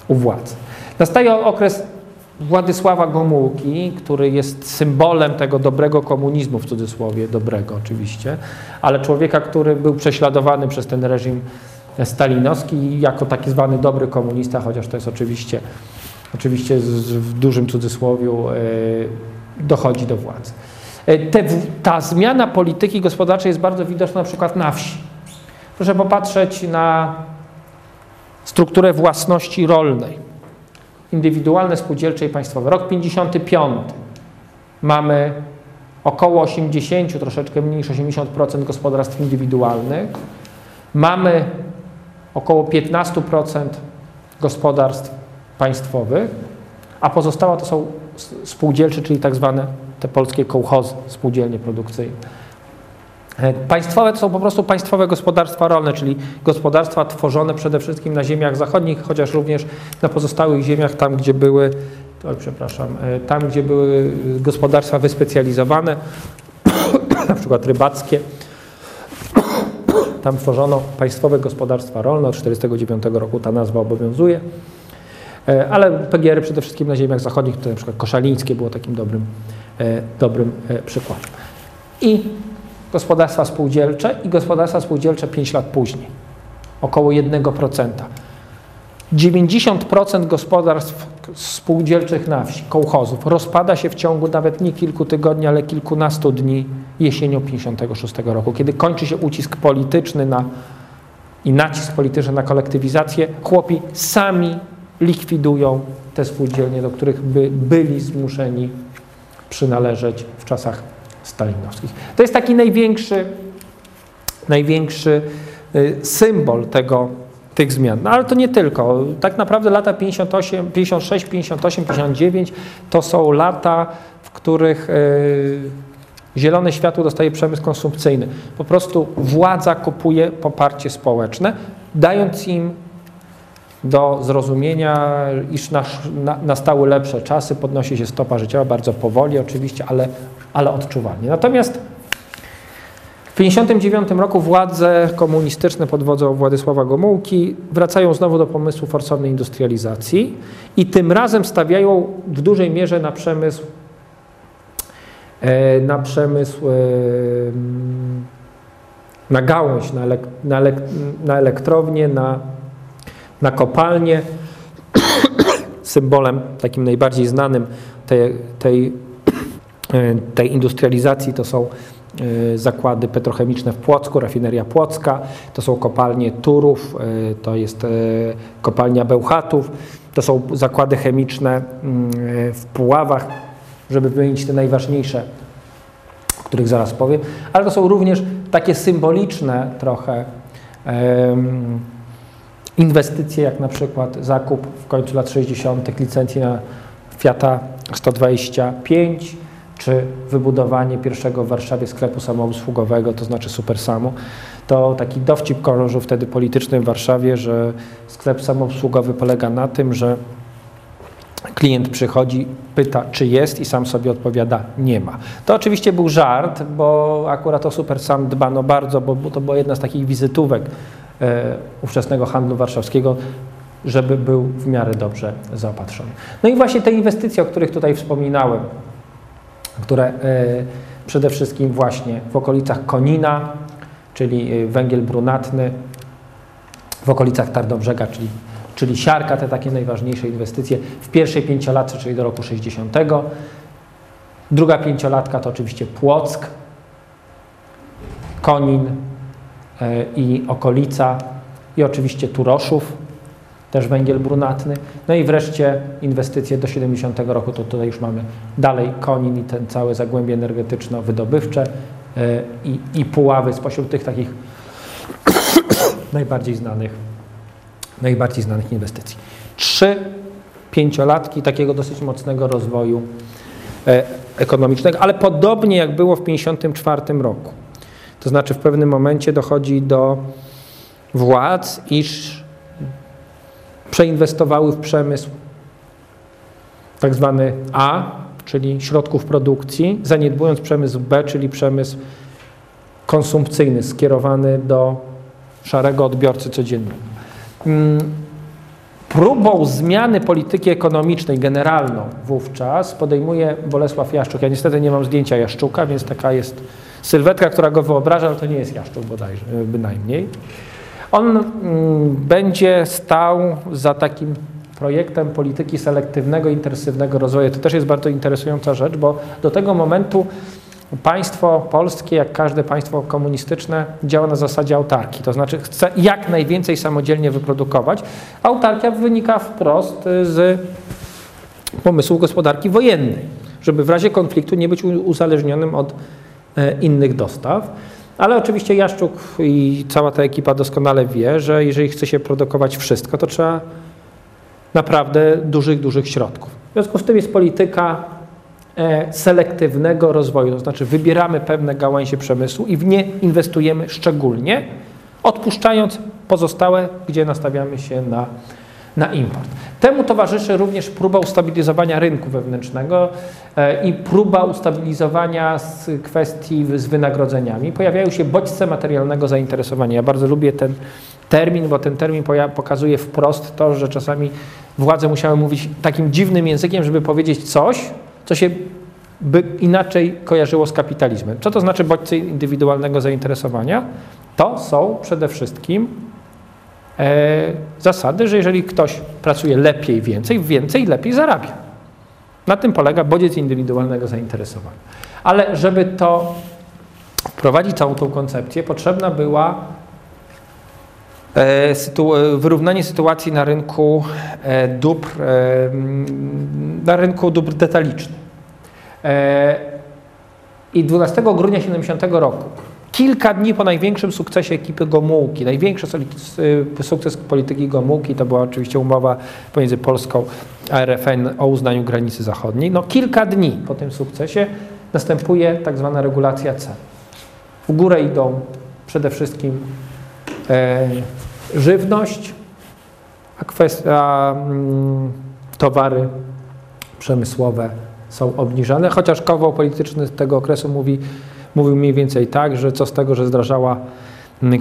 u władzy. Nastaje okres Władysława Gomułki, który jest symbolem tego dobrego komunizmu, w cudzysłowie dobrego oczywiście, ale człowieka, który był prześladowany przez ten reżim stalinowski jako taki zwany dobry komunista, chociaż to jest oczywiście, oczywiście w dużym cudzysłowiu e, dochodzi do władzy. E, te, ta zmiana polityki gospodarczej jest bardzo widoczna na przykład na wsi. Proszę popatrzeć na strukturę własności rolnej. Indywidualne, spółdzielcze i państwowe. Rok 55. Mamy około 80, troszeczkę mniej niż 80% gospodarstw indywidualnych. Mamy około 15% gospodarstw państwowych, a pozostała to są spółdzielcze, czyli tak zwane te polskie kołchozy, spółdzielnie produkcyjne. E, państwowe to są po prostu państwowe gospodarstwa rolne, czyli gospodarstwa tworzone przede wszystkim na ziemiach zachodnich, chociaż również na pozostałych ziemiach, tam gdzie były, przepraszam, e, tam gdzie były gospodarstwa wyspecjalizowane, na przykład rybackie, tam tworzono państwowe gospodarstwa rolne. Od 1949 roku ta nazwa obowiązuje. E, ale PGR przede wszystkim na ziemiach zachodnich, to na przykład Koszalińskie było takim dobrym, dobrym przykładem. i gospodarstwa spółdzielcze i gospodarstwa spółdzielcze 5 lat później. Około 1%. 90% gospodarstw spółdzielczych na wsi, kołchozów, rozpada się w ciągu nawet nie kilku tygodni, ale kilkunastu dni jesienią 56 roku, kiedy kończy się ucisk polityczny na, i nacisk polityczny na kolektywizację. Chłopi sami likwidują te spółdzielnie, do których by byli zmuszeni przynależeć w czasach stalinowskich. To jest taki największy, największy y, symbol tego, tych zmian. No ale to nie tylko. Tak naprawdę lata 58, 56, 58, 59 to są lata, w których y, zielone światło dostaje przemysł konsumpcyjny. Po prostu władza kupuje poparcie społeczne, dając im do zrozumienia, iż nastały lepsze czasy, podnosi się stopa życiowa bardzo powoli oczywiście, ale, ale odczuwalnie. Natomiast w 1959 roku władze komunistyczne pod wodzą Władysława Gomułki wracają znowu do pomysłu forsownej industrializacji i tym razem stawiają w dużej mierze na przemysł e, na przemysł e, na gałąź, na, elek, na, elek, na elektrownię, na na kopalnię. Symbolem takim najbardziej znanym tej, tej, tej industrializacji to są e, zakłady petrochemiczne w Płocku, rafineria Płocka, to są kopalnie Turów, e, to jest e, kopalnia Bełchatów, to są zakłady chemiczne mm, w Puławach, żeby wymienić te najważniejsze, o których zaraz powiem, ale to są również takie symboliczne trochę inwestycje, jak na przykład zakup w końcu lat 60. licencji na Fiata 125, czy wybudowanie pierwszego w Warszawie sklepu samoobsługowego, to znaczy Supersamu, to taki dowcip krążył wtedy polityczny w Warszawie, że sklep samoobsługowy polega na tym, że klient przychodzi, pyta, czy jest i sam sobie odpowiada, nie ma. To oczywiście był żart, bo akurat o Supersam dbano bardzo, bo to była jedna z takich wizytówek E, ówczesnego handlu warszawskiego, żeby był w miarę dobrze zaopatrzony. No i właśnie te inwestycje, o których tutaj wspominałem, które e, przede wszystkim właśnie w okolicach Konina, czyli e, węgiel brunatny, w okolicach Tarnobrzega, czyli, czyli siarka, te takie najważniejsze inwestycje w pierwszej pięciolatce, czyli do roku 60. Druga pięciolatka to oczywiście Płock, Konin, E, i okolica i oczywiście Turoszów, też węgiel brunatny. No i wreszcie inwestycje do 70 roku, to tutaj już mamy dalej Konin i ten całe zagłębie energetyczno-wydobywcze e, i, i Puławy spośród tych takich najbardziej znanych, najbardziej znanych inwestycji. Trzy pięciolatki takiego dosyć mocnego rozwoju e, ekonomicznego, ale podobnie jak było w 1954 roku. To znaczy w pewnym momencie dochodzi do władz, iż przeinwestowały w przemysł tak zwany A, czyli środków produkcji, zaniedbując przemysł B, czyli przemysł konsumpcyjny, skierowany do szarego odbiorcy codziennego. Mm, próbą zmiany polityki ekonomicznej generalną wówczas podejmuje Bolesław Jaszczuk. Ja niestety nie mam zdjęcia Jaszczuka, więc taka jest Sylwetka, która go wyobraża, ale to nie jest Jaszczuk bodajże, bynajmniej. On mm, będzie stał za takim projektem polityki selektywnego, intensywnego rozwoju. To też jest bardzo interesująca rzecz, bo do tego momentu państwo polskie, jak każde państwo komunistyczne, działa na zasadzie autarki. To znaczy chce jak najwięcej samodzielnie wyprodukować. Autarkia wynika wprost z pomysłu gospodarki wojennej, żeby w razie konfliktu nie być uzależnionym od E, innych dostaw. Ale oczywiście Jaszczuk i cała ta ekipa doskonale wie, że jeżeli chce się produkować wszystko, to trzeba naprawdę dużych, dużych środków. W związku z tym jest polityka e, selektywnego rozwoju, to znaczy wybieramy pewne gałęzie przemysłu i w nie inwestujemy szczególnie, odpuszczając pozostałe, gdzie nastawiamy się na na import. Temu towarzyszy również próba ustabilizowania rynku wewnętrznego e, i próba ustabilizowania z kwestii z wynagrodzeniami. Pojawiają się bodźce materialnego zainteresowania. Ja bardzo lubię ten termin, bo ten termin pokazuje wprost to, że czasami władze musiały mówić takim dziwnym językiem, żeby powiedzieć coś, co się by inaczej kojarzyło z kapitalizmem. Co to znaczy bodźce indywidualnego zainteresowania? To są przede wszystkim zasady, że jeżeli ktoś pracuje lepiej, więcej, więcej, lepiej zarabia. Na tym polega bodziec indywidualnego zainteresowania. Ale żeby to wprowadzić całą tą koncepcję, potrzebna była e, sytu wyrównanie sytuacji na rynku e, dóbr, e, na rynku dóbr detalicznych. I 12 grudnia 70 roku, kilka dni po największym sukcesie ekipy Gomułki, największy sukces polityki Gomułki, to była oczywiście umowa pomiędzy Polską a RFN o uznaniu granicy zachodniej. No kilka dni po tym sukcesie następuje tak zwana regulacja cen. W górę idą przede wszystkim e, żywność, a, kwestia, mm, towary przemysłowe są obniżane, chociaż koło polityczny tego okresu mówi, mówił mniej więcej tak, że co z tego, że zdrażała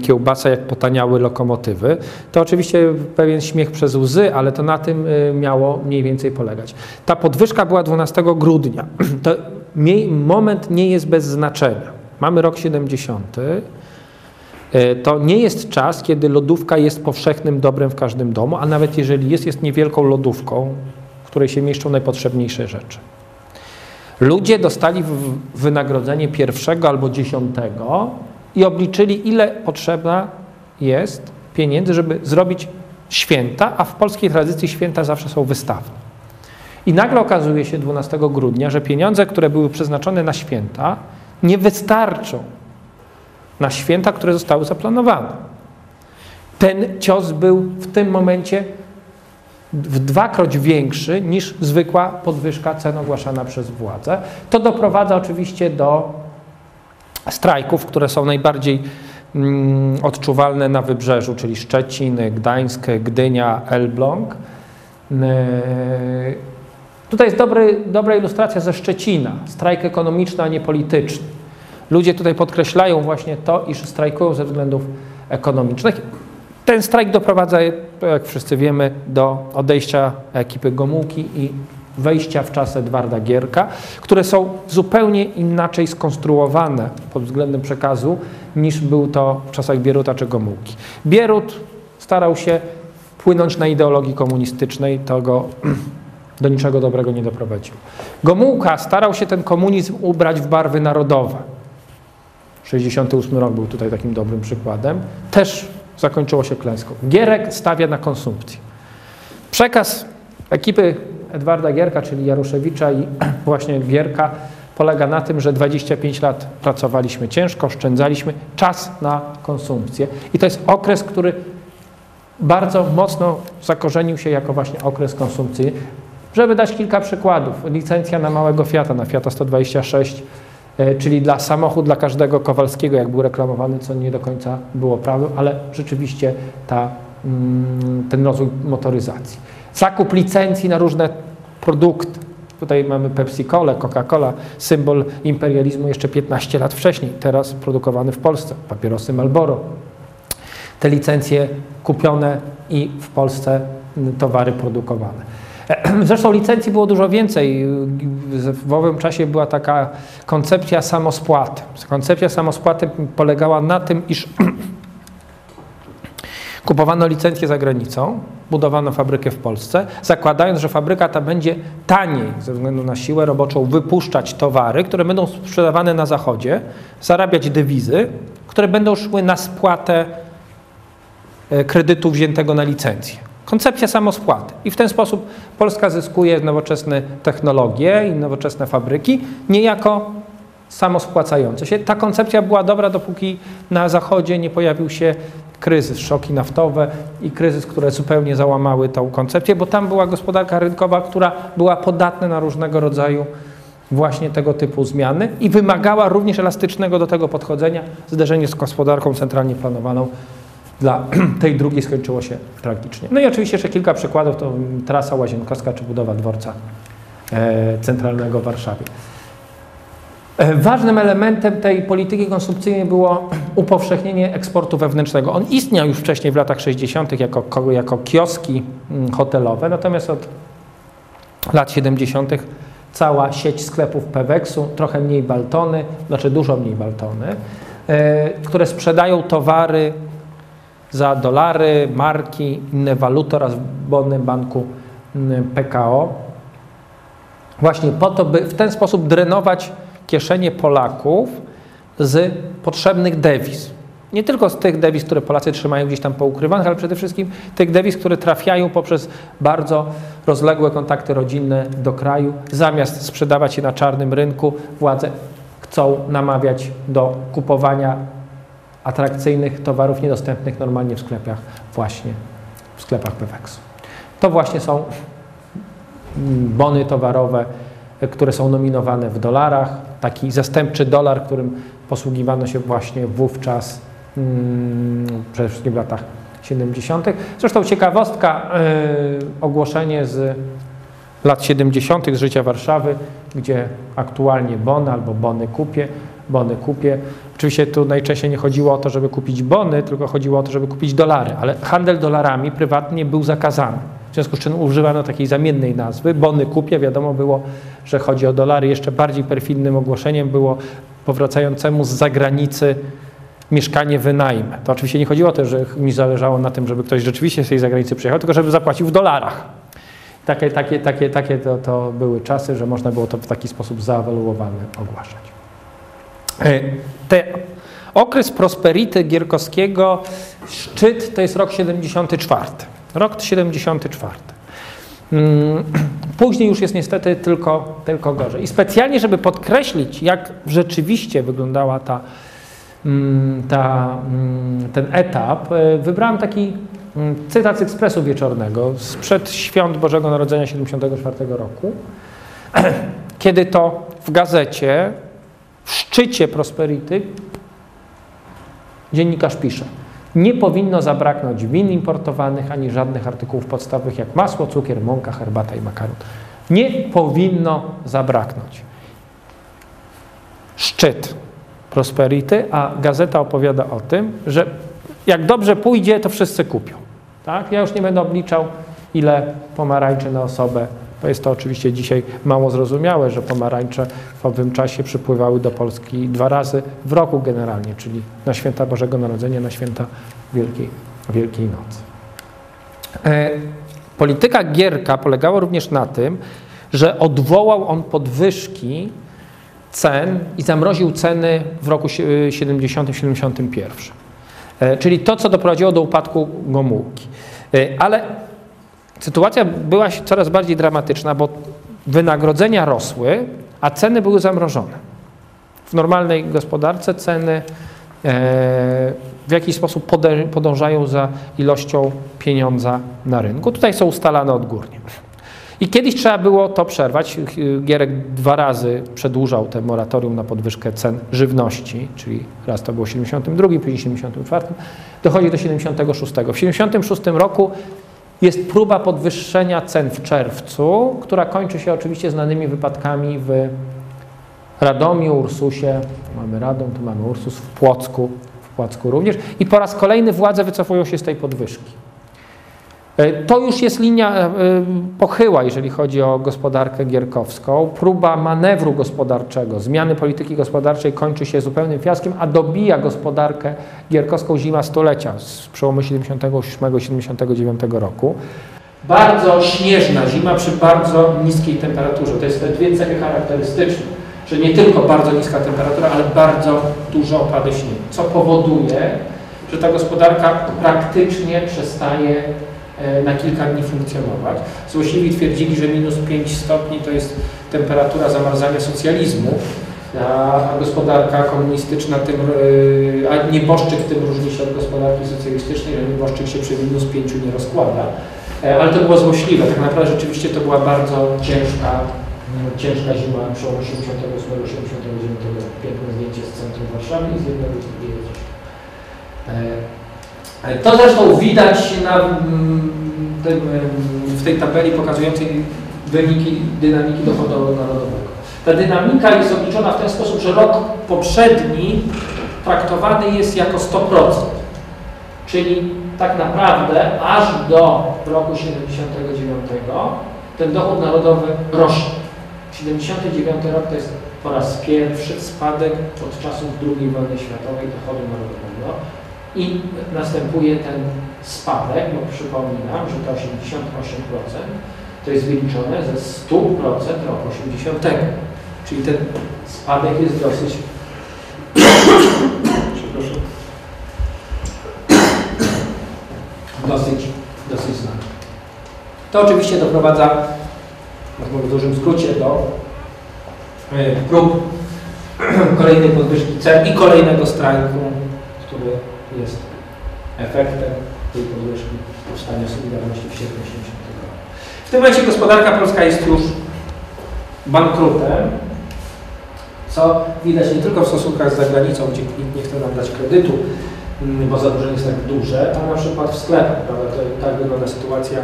kiełbasa, jak potaniały lokomotywy. To oczywiście pewien śmiech przez łzy, ale to na tym y, miało mniej więcej polegać. Ta podwyżka była 12 grudnia. To moment nie jest bez znaczenia. Mamy rok 70. Y, to nie jest czas, kiedy lodówka jest powszechnym dobrem w każdym domu, a nawet jeżeli jest, jest niewielką lodówką, w której się mieszczą najpotrzebniejsze rzeczy. Ludzie dostali wynagrodzenie pierwszego albo dziesiątego i obliczyli, ile potrzebna jest pieniędzy, żeby zrobić święta, a w polskiej tradycji święta zawsze są wystawne. I nagle okazuje się 12 grudnia, że pieniądze, które były przeznaczone na święta, nie wystarczą na święta, które zostały zaplanowane. Ten cios był w tym momencie w dwakroć większy niż zwykła podwyżka cen ogłaszana przez władze. To doprowadza oczywiście do strajków, które są najbardziej mm, odczuwalne na wybrzeżu, czyli Szczecin, Gdańsk, Gdynia, Elbląg. Yy, tutaj jest dobry, dobra ilustracja ze Szczecina. Strajk ekonomiczny, a nie polityczny. Ludzie tutaj podkreślają właśnie to, iż strajkują ze względów ekonomicznych. Ten strajk doprowadza, jak wszyscy wiemy, do odejścia ekipy Gomułki i wejścia w czas Edwarda Gierka, które są zupełnie inaczej skonstruowane pod względem przekazu niż był to w czasach Bieruta czy Gomułki. Bierut starał się płynąć na ideologii komunistycznej, to go do niczego dobrego nie doprowadził. Gomułka starał się ten komunizm ubrać w barwy narodowe. 68 rok był tutaj takim dobrym przykładem. Też zakończyło się klęską. Gierek stawia na konsumpcję. Przekaz ekipy Edwarda Gierka, czyli Jaruszewicza i właśnie Gierka polega na tym, że 25 lat pracowaliśmy ciężko, oszczędzaliśmy czas na konsumpcję. I to jest okres, który bardzo mocno zakorzenił się jako właśnie okres konsumpcji. Żeby dać kilka przykładów, licencja na małego Fiata, na Fiata 126, e, czyli dla samochód dla każdego Kowalskiego, jak był reklamowany, co nie do końca było prawem, ale rzeczywiście ta, mm, ten rozwój motoryzacji. Zakup licencji na różne produkty. Tutaj mamy Pepsi-Colę, Coca-Cola, symbol imperializmu jeszcze 15 lat wcześniej, teraz produkowany w Polsce, papierosy Marlboro. Te licencje kupione i w Polsce towary produkowane. Zresztą licencji było dużo więcej. W owym czasie była taka koncepcja samospłaty. Koncepcja samospłaty polegała na tym, iż Kupowano licencję za granicą, budowano fabrykę w Polsce, zakładając, że fabryka ta będzie taniej ze względu na siłę roboczą wypuszczać towary, które będą sprzedawane na zachodzie, zarabiać dewizy, które będą szły na spłatę e, kredytu wziętego na licencję. Koncepcja samospłaty. I w ten sposób Polska zyskuje nowoczesne technologie i nowoczesne fabryki, niejako samospłacające się. Ta koncepcja była dobra, dopóki na Zachodzie nie pojawił się kryzys, szoki naftowe i kryzys, które zupełnie załamały tą koncepcję, bo tam była gospodarka rynkowa, która była podatna na różnego rodzaju właśnie tego typu zmiany i wymagała również elastycznego do tego podchodzenia. Zderzenie z gospodarką centralnie planowaną dla tej drugiej skończyło się tragicznie. No i oczywiście jeszcze kilka przykładów, to trasa łazienkowska czy budowa dworca e, centralnego w Warszawie. E, ważnym elementem tej polityki konsumpcyjnej było upowszechnienie eksportu wewnętrznego. On istniał już wcześniej w latach 60. jako, jako kioski mm, hotelowe, natomiast od lat 70. cała sieć sklepów Peweksu, trochę mniej Baltony, znaczy dużo mniej Baltony, e, które sprzedają towary za dolary, marki, inne waluty oraz bony banku PKO. Właśnie po to, by w ten sposób drenować kieszenie Polaków z potrzebnych dewiz. Nie tylko z tych dewiz, które Polacy trzymają gdzieś tam poukrywanych, ale przede wszystkim tych dewiz, które trafiają poprzez bardzo rozległe kontakty rodzinne do kraju. Zamiast sprzedawać je na czarnym rynku, władze chcą namawiać do kupowania atrakcyjnych towarów niedostępnych normalnie w sklepach, właśnie w sklepach Peweksu. To właśnie są bony towarowe, które są nominowane w dolarach. Taki zastępczy dolar, którym posługiwano się właśnie wówczas, hmm, przede wszystkim w latach 70. Zresztą ciekawostka, yy, ogłoszenie z lat 70. z życia Warszawy, gdzie aktualnie bony albo bony kupie, bony kupie. Oczywiście tu najczęściej nie chodziło o to, żeby kupić bony, tylko chodziło o to, żeby kupić dolary, ale handel dolarami prywatnie był zakazany. W związku z czym używano takiej zamiennej nazwy. Bony kupie, wiadomo było, że chodzi o dolary. Jeszcze bardziej perfidnym ogłoszeniem było powracającemu z zagranicy mieszkanie wynajmę. To oczywiście nie chodziło o to, że mi zależało na tym, żeby ktoś rzeczywiście z tej zagranicy przyjechał, tylko żeby zapłacił w dolarach. Takie, takie, takie, takie to, to były czasy, że można było to w taki sposób zawaluowane ogłaszać. E, te, okres prosperity Gierkowskiego, szczyt to jest rok 74. Rok 74. Mm, później już jest niestety tylko, tylko gorzej. I specjalnie, żeby podkreślić, jak rzeczywiście wyglądała ta, mm, ta, mm, ten etap, e, wybrałem taki cytat z Ekspresu Wieczornego sprzed świąt Bożego Narodzenia 74 roku, kiedy to w gazecie, w szczycie Prosperity, dziennikarz pisze – nie powinno zabraknąć win importowanych ani żadnych artykułów podstawowych jak masło, cukier, mąka, herbata i makaron. Nie powinno zabraknąć. Szczyt prosperity, a gazeta opowiada o tym, że jak dobrze pójdzie, to wszyscy kupią. Tak? Ja już nie będę obliczał, ile pomarańczy na osobę jest to oczywiście dzisiaj mało zrozumiałe, że pomarańcze w owym czasie przypływały do Polski dwa razy w roku generalnie, czyli na święta Bożego Narodzenia, na święta Wielkiej, Wielkiej Nocy. E, polityka Gierka polegała również na tym, że odwołał on podwyżki cen i zamroził ceny w roku 70-71. E, czyli to, co doprowadziło do upadku Gomułki. E, ale sytuacja była coraz bardziej dramatyczna, bo wynagrodzenia rosły, a ceny były zamrożone. W normalnej gospodarce ceny e, w jakiś sposób podążają za ilością pieniądza na rynku. Tutaj są ustalane odgórnie. I kiedyś trzeba było to przerwać. Gierek dwa razy przedłużał te moratorium na podwyżkę cen żywności, czyli raz to było w 72, później w 74, dochodzi do 76. W 76 roku jest próba podwyższenia cen w czerwcu, która kończy się oczywiście znanymi wypadkami w Radomiu, Ursusie, tu mamy Radom, tu mamy Ursus, w Płocku, w Płocku również. I po raz kolejny władze wycofują się z tej podwyżki. E, to już jest linia e, pochyła, jeżeli chodzi o gospodarkę gierkowską. Próba manewru gospodarczego, zmiany polityki gospodarczej kończy się zupełnym fiaskiem, a dobija gospodarkę gierkowską zima stulecia z przełomu 78-79 roku. Bardzo śnieżna zima przy bardzo niskiej temperaturze. To jest te dwie cechy charakterystyczne, że nie tylko bardzo niska temperatura, ale bardzo duże opady śniegu, co powoduje, że ta gospodarka praktycznie przestaje na kilka dni funkcjonować. Złośliwi twierdzili, że minus 5 stopni to jest temperatura zamarzania socjalizmu, a gospodarka komunistyczna tym, e, a nieboszczyk tym różni się od gospodarki socjalistycznej, że nieboszczyk się przy minus 5 nie rozkłada. E, ale to było złośliwe. Tak naprawdę rzeczywiście to była bardzo ciężka, ciężka zima przełomu 88-89 Piękne zdjęcie z centrum Warszawy i z jednego z drugiego to zresztą widać na mm, w tej tabeli pokazującej wyniki dynamiki dochodu narodowego. Ta dynamika jest obliczona w ten sposób, że rok poprzedni traktowany jest jako 100%. Czyli tak naprawdę aż do roku 79 ten dochód narodowy rośnie. W 79 rok to jest po raz pierwszy spadek od czasów II wojny światowej dochodu narodowego i następuje ten spadek, bo przypominam, że to 88% to jest wyliczone ze 100% roku 80. Czyli ten spadek jest dosyć przepraszam, dosyć, dosyć znaczny. To oczywiście doprowadza, mówię w dużym skrócie, do e, prób kolejnej podwyżki cen i kolejnego strajku, który jest efektem tej podwyżki powstania Solidarności w sierpniu 80 roku. W tym momencie gospodarka polska jest już bankrutem, co widać nie tylko w stosunkach z zagranicą, gdzie nikt nie chce nam dać kredytu, mm, bo zadłużenie jest tak duże, a na przykład w sklepach, prawda? To, tak wygląda sytuacja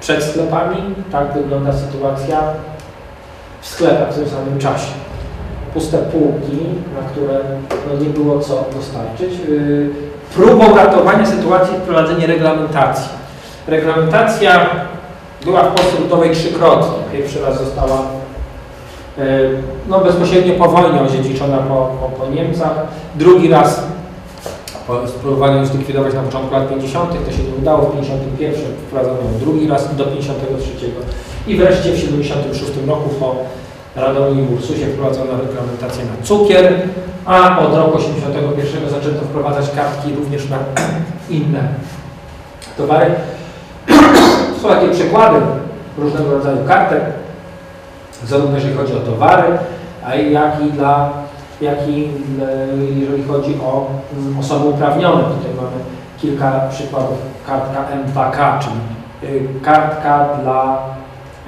przed sklepami, tak wygląda sytuacja w sklepach w tym samym czasie. Puste półki, na które no, nie było co dostarczyć. Yy, próbą ratowania sytuacji wprowadzenie reglamentacji. Reglamentacja była w Polsce Ludowej trzykrotnie. Pierwszy raz została e, no, bezpośrednio po wojnie odziedziczona po, po, po Niemcach. Drugi raz spróbowano ją zlikwidować na początku lat 50., to się nie udało, w 51 wprowadzono ją drugi raz do 53. I wreszcie w 76 roku po Radomiu i Ursusie wprowadzono reglamentację na cukier, a od roku 81 zaczęto wprowadzać kartki również na inne towary. Są takie przykłady różnego rodzaju kartek, zarówno jeżeli chodzi o towary, jak i dla jak i e, jeżeli chodzi o mm, osoby uprawnione. Tutaj mamy kilka przykładów. Kartka M2K, czyli y, kartka dla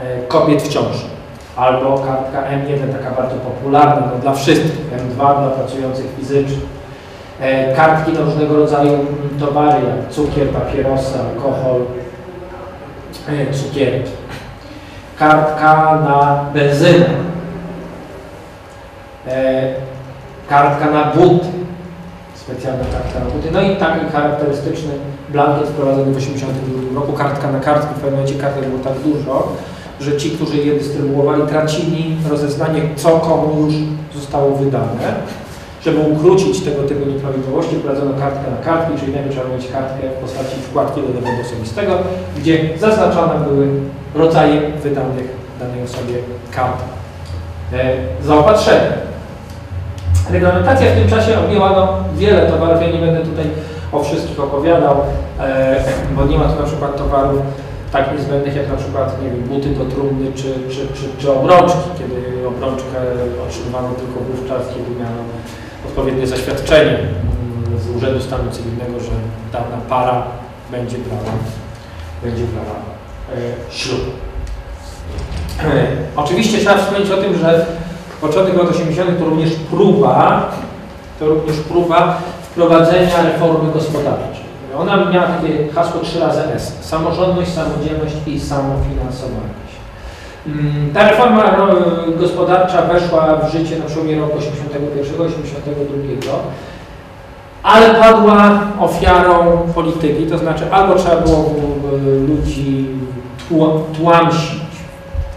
e, kobiet w ciąży, albo kartka M1, taka bardzo popularna no, dla wszystkich, M2 dla pracujących fizycznie. E, kartki na różnego rodzaju towary, jak cukier, papierosy, alkohol, cukierki. Kartka na benzynę. Kartka na buty, specjalna kartka na buty, no i taki charakterystyczny blankiet wprowadzony w 1982 roku, kartka na kartki, w pewnym momencie kartek było tak dużo, że ci, którzy je dystrybuowali, tracili rozeznanie, co komu już zostało wydane. Żeby ukrócić tego typu nieprawidłowości, wprowadzono kartkę na kartki, czyli najpierw trzeba mieć kartkę w postaci wkładki do dowodu osobistego, gdzie zaznaczone były rodzaje wydanych danej osobie kart e, zaopatrzenia. Reglamentacja w tym czasie objęła no, wiele towarów, ja nie będę tutaj o wszystkich opowiadał, e, bo nie ma tu na przykład towarów tak niezbędnych jak na przykład nie wiem, buty do trumny czy, czy, czy, czy obrączki, kiedy obrączkę otrzymywano tylko wówczas, kiedy miano odpowiednie zaświadczenie mm, z Urzędu Stanu Cywilnego, że dana para będzie brała, będzie brała e, ślub. E, oczywiście trzeba wspomnieć o tym, że początek lat 80. to również próba, to również próba wprowadzenia reformy gospodarczej. Ona miała takie hasło trzy razy S. Samorządność, samodzielność i samofinansowanie. Mm, ta reforma no, gospodarcza weszła w życie na przełomie roku 81-82, ale padła ofiarą polityki, to znaczy albo trzeba było ludzi tłamsić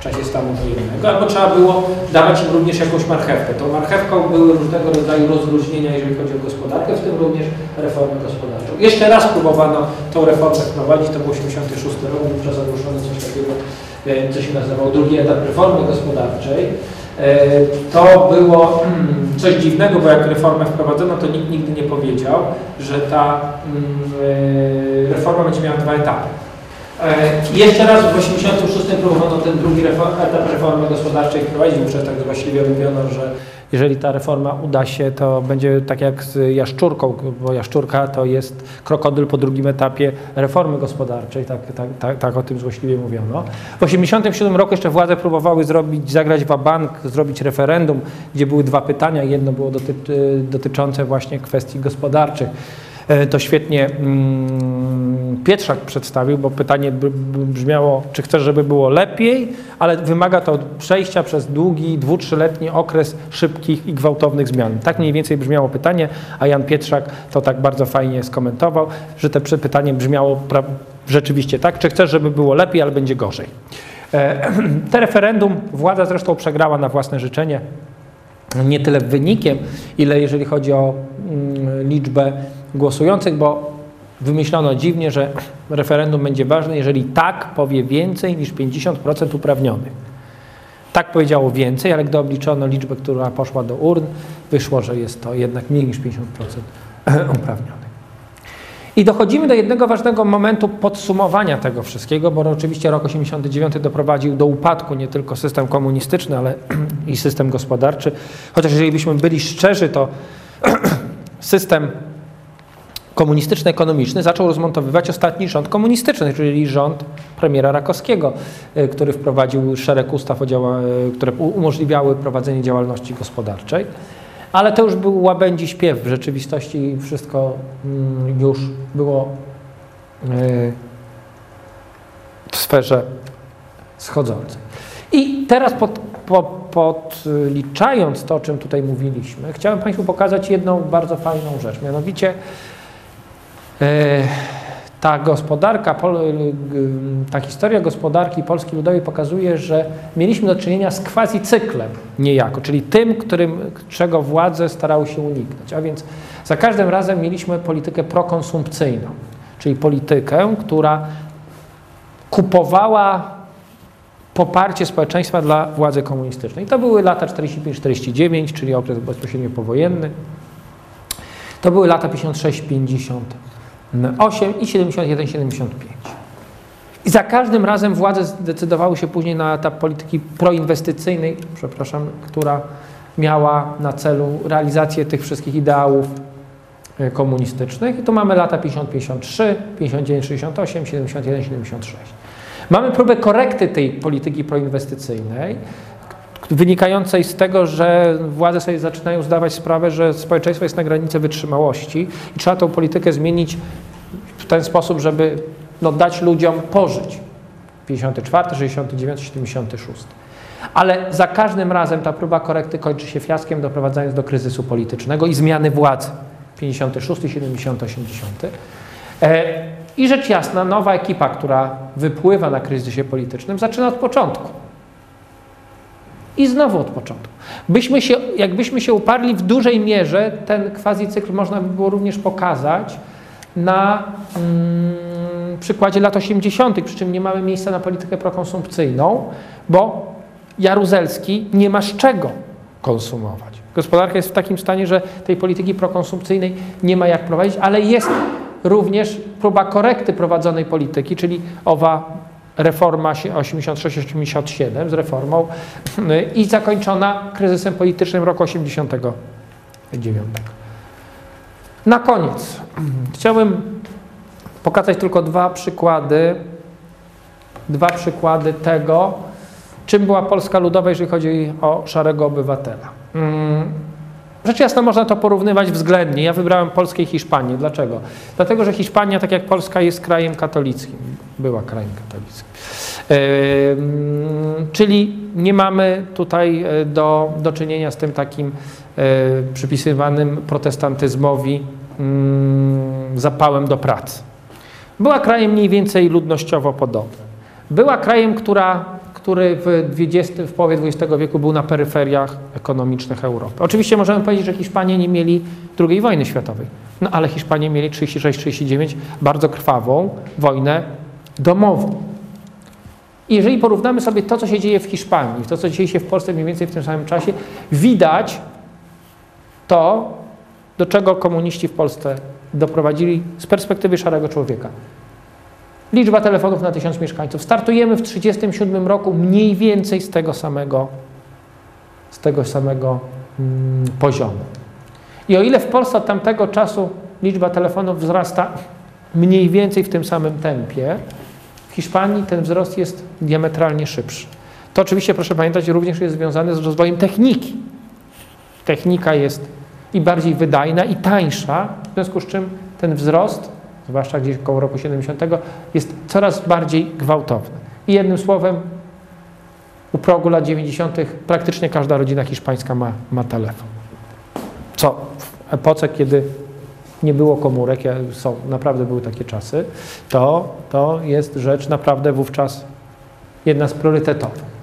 czasie stanu wojennego, albo trzeba było dawać im również jakąś marchewkę. Tą marchewką były różnego rodzaju rozróżnienia, jeżeli chodzi o gospodarkę, w tym również reformę gospodarczą. Jeszcze raz próbowano tą reformę wprowadzić, to był 86 rok, wówczas ogłoszono coś takiego, e, co się nazywało drugi etap reformy gospodarczej. E, to było hmm, coś dziwnego, bo jak reformę wprowadzono, to nikt nigdy nie powiedział, że ta hmm, e, reforma będzie miała dwa etapy. E, jeszcze raz w 1986 próbowano ten drugi etap reformy gospodarczej wprowadzić, wówczas tak złośliwie mówiono, że jeżeli ta reforma uda się, to będzie tak jak z jaszczurką, bo jaszczurka to jest krokodyl po drugim etapie reformy gospodarczej, tak, tak, tak, tak o tym złośliwie mówiono. W 1987 roku jeszcze władze próbowały zrobić, zagrać bank, zrobić referendum, gdzie były dwa pytania. Jedno było doty, dotyczące właśnie kwestii gospodarczych. E, to świetnie mm, Pietrzak przedstawił, bo pytanie brzmiało, czy chcesz, żeby było lepiej, ale wymaga to przejścia przez długi, dwu, trzyletni okres szybkich i gwałtownych zmian. Tak mniej więcej brzmiało pytanie, a Jan Pietrzak to tak bardzo fajnie skomentował, że to pytanie brzmiało rzeczywiście tak, czy chcesz, żeby było lepiej, ale będzie gorzej. E, te referendum władza zresztą przegrała na własne życzenie. Nie tyle wynikiem, ile jeżeli chodzi o mm, liczbę głosujących, bo wymyślono dziwnie, że referendum będzie ważne, jeżeli tak powie więcej niż 50% uprawnionych. Tak powiedziało więcej, ale gdy obliczono liczbę, która poszła do urn, wyszło, że jest to jednak mniej niż 50% uprawnionych. I dochodzimy do jednego ważnego momentu podsumowania tego wszystkiego, bo oczywiście rok 89 doprowadził do upadku nie tylko system komunistyczny, ale i system gospodarczy. Chociaż jeżeli byśmy byli szczerzy, to system komunistyczno-ekonomiczny zaczął rozmontowywać ostatni rząd komunistyczny, czyli rząd premiera Rakowskiego, y, który wprowadził szereg ustaw, y, które umożliwiały prowadzenie działalności gospodarczej. Ale to już był łabędzi śpiew. W rzeczywistości wszystko mm, już było y, w sferze schodzącej. I teraz pod, podliczając to, o czym tutaj mówiliśmy, chciałem Państwu pokazać jedną bardzo fajną rzecz. Mianowicie E, ta gospodarka, ta historia gospodarki Polski Ludowej pokazuje, że mieliśmy do czynienia z quasi-cyklem niejako, czyli tym, którym, czego władze starały się uniknąć. A więc za każdym razem mieliśmy politykę prokonsumpcyjną, czyli politykę, która kupowała poparcie społeczeństwa dla władzy komunistycznej. To były lata 45-49, czyli okres bezpośrednio powojenny. To były lata 56-50. 8 i 71, 75. I za każdym razem władze zdecydowały się później na etap polityki proinwestycyjnej, przepraszam, która miała na celu realizację tych wszystkich ideałów e, komunistycznych. I tu mamy lata 50, 53, 59, 68, 71, 76. Mamy próbę korekty tej polityki proinwestycyjnej, wynikającej z tego, że władze sobie zaczynają zdawać sprawę, że społeczeństwo jest na granicy wytrzymałości i trzeba tą politykę zmienić w ten sposób, żeby no, dać ludziom pożyć. 54, 69, 76. Ale za każdym razem ta próba korekty kończy się fiaskiem, doprowadzając do kryzysu politycznego i zmiany władzy. 56, 70, 80. I rzecz jasna, nowa ekipa, która wypływa na kryzysie politycznym, zaczyna od początku. I znowu od początku. Byśmy się, jakbyśmy się uparli w dużej mierze, ten quasi cykl można by było również pokazać na mm, przykładzie lat 80., przy czym nie mamy miejsca na politykę prokonsumpcyjną, bo Jaruzelski nie ma z czego konsumować. Gospodarka jest w takim stanie, że tej polityki prokonsumpcyjnej nie ma jak prowadzić, ale jest również próba korekty prowadzonej polityki, czyli owa reforma 86-87 z reformą i zakończona kryzysem politycznym roku 89. Na koniec chciałbym pokazać tylko dwa przykłady, dwa przykłady tego, czym była Polska Ludowa, jeżeli chodzi o szarego obywatela. Rzecz jasna można to porównywać względnie. Ja wybrałem Polskę i Hiszpanię. Dlaczego? Dlatego, że Hiszpania, tak jak Polska, jest krajem katolickim. Była krajem katolickim. Czyli nie mamy tutaj e, do, do czynienia z tym takim e, przypisywanym protestantyzmowi mm, zapałem do pracy. Była krajem mniej więcej ludnościowo podobnym. Była krajem, która, który w, 20, w połowie XX wieku był na peryferiach ekonomicznych Europy. Oczywiście możemy powiedzieć, że Hiszpanie nie mieli II wojny światowej, no ale Hiszpanie mieli 36-39 bardzo krwawą wojnę domową. I jeżeli porównamy sobie to, co się dzieje w Hiszpanii, to, co dzieje się w Polsce mniej więcej w tym samym czasie, widać to, do czego komuniści w Polsce doprowadzili z perspektywy szarego człowieka. Liczba telefonów na tysiąc mieszkańców. Startujemy w 1937 roku mniej więcej z tego samego, z tego samego mm, poziomu. I o ile w Polsce od tamtego czasu liczba telefonów wzrasta mniej więcej w tym samym tempie, w Hiszpanii ten wzrost jest diametralnie szybszy. To oczywiście, proszę pamiętać, również jest związane z rozwojem techniki. Technika jest i bardziej wydajna, i tańsza, w związku z czym ten wzrost, zwłaszcza gdzieś około roku 70, jest coraz bardziej gwałtowny. I jednym słowem, u progu lat 90. praktycznie każda rodzina hiszpańska ma, ma telefon. Co w epoce, kiedy nie było komórek, są, naprawdę były takie czasy, to, to jest rzecz naprawdę wówczas jedna z priorytetowych.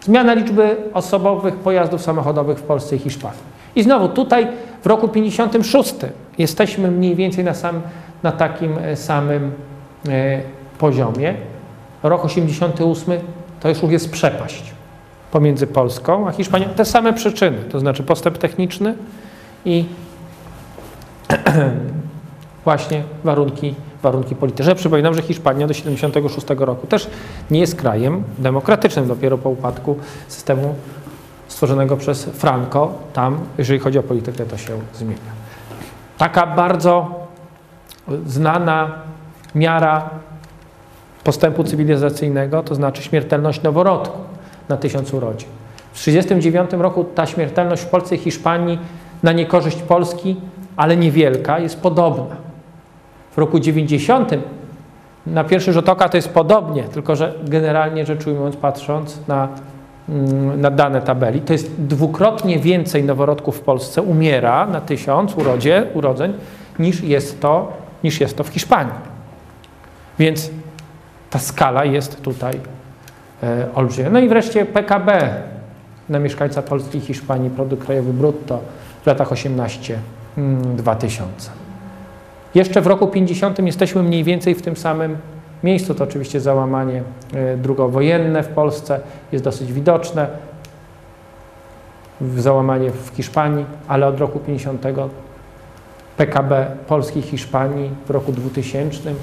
Zmiana liczby osobowych pojazdów samochodowych w Polsce i Hiszpanii. I znowu tutaj w roku 56 jesteśmy mniej więcej na, sam, na takim e, samym e, poziomie. Rok 88 to już jest przepaść pomiędzy Polską a Hiszpanią. Te same przyczyny, to znaczy postęp techniczny i właśnie warunki, warunki polityczne. Przypominam, że Hiszpania do 76 roku też nie jest krajem demokratycznym. Dopiero po upadku systemu stworzonego przez Franco, tam, jeżeli chodzi o politykę, to się zmienia. Taka bardzo znana miara postępu cywilizacyjnego, to znaczy śmiertelność noworodku na tysiąc urodzin. W 1939 roku ta śmiertelność w Polsce i Hiszpanii na niekorzyść Polski, ale niewielka, jest podobna. W roku 90 na pierwszy rzut oka to jest podobnie, tylko że generalnie rzecz ujmując, patrząc na, mm, na dane tabeli, to jest dwukrotnie więcej noworodków w Polsce umiera na tysiąc urodzie, urodzeń niż jest, to, niż jest to w Hiszpanii. Więc ta skala jest tutaj e, olbrzymia. No i wreszcie PKB na mieszkańca Polski i Hiszpanii, produkt krajowy brutto w latach 18 2000. Mm, Jeszcze w roku 50 jesteśmy mniej więcej w tym samym miejscu. To oczywiście załamanie e, drugowojenne w Polsce jest dosyć widoczne. Załamanie w Hiszpanii, ale od roku 50 PKB Polski i Hiszpanii w roku 2000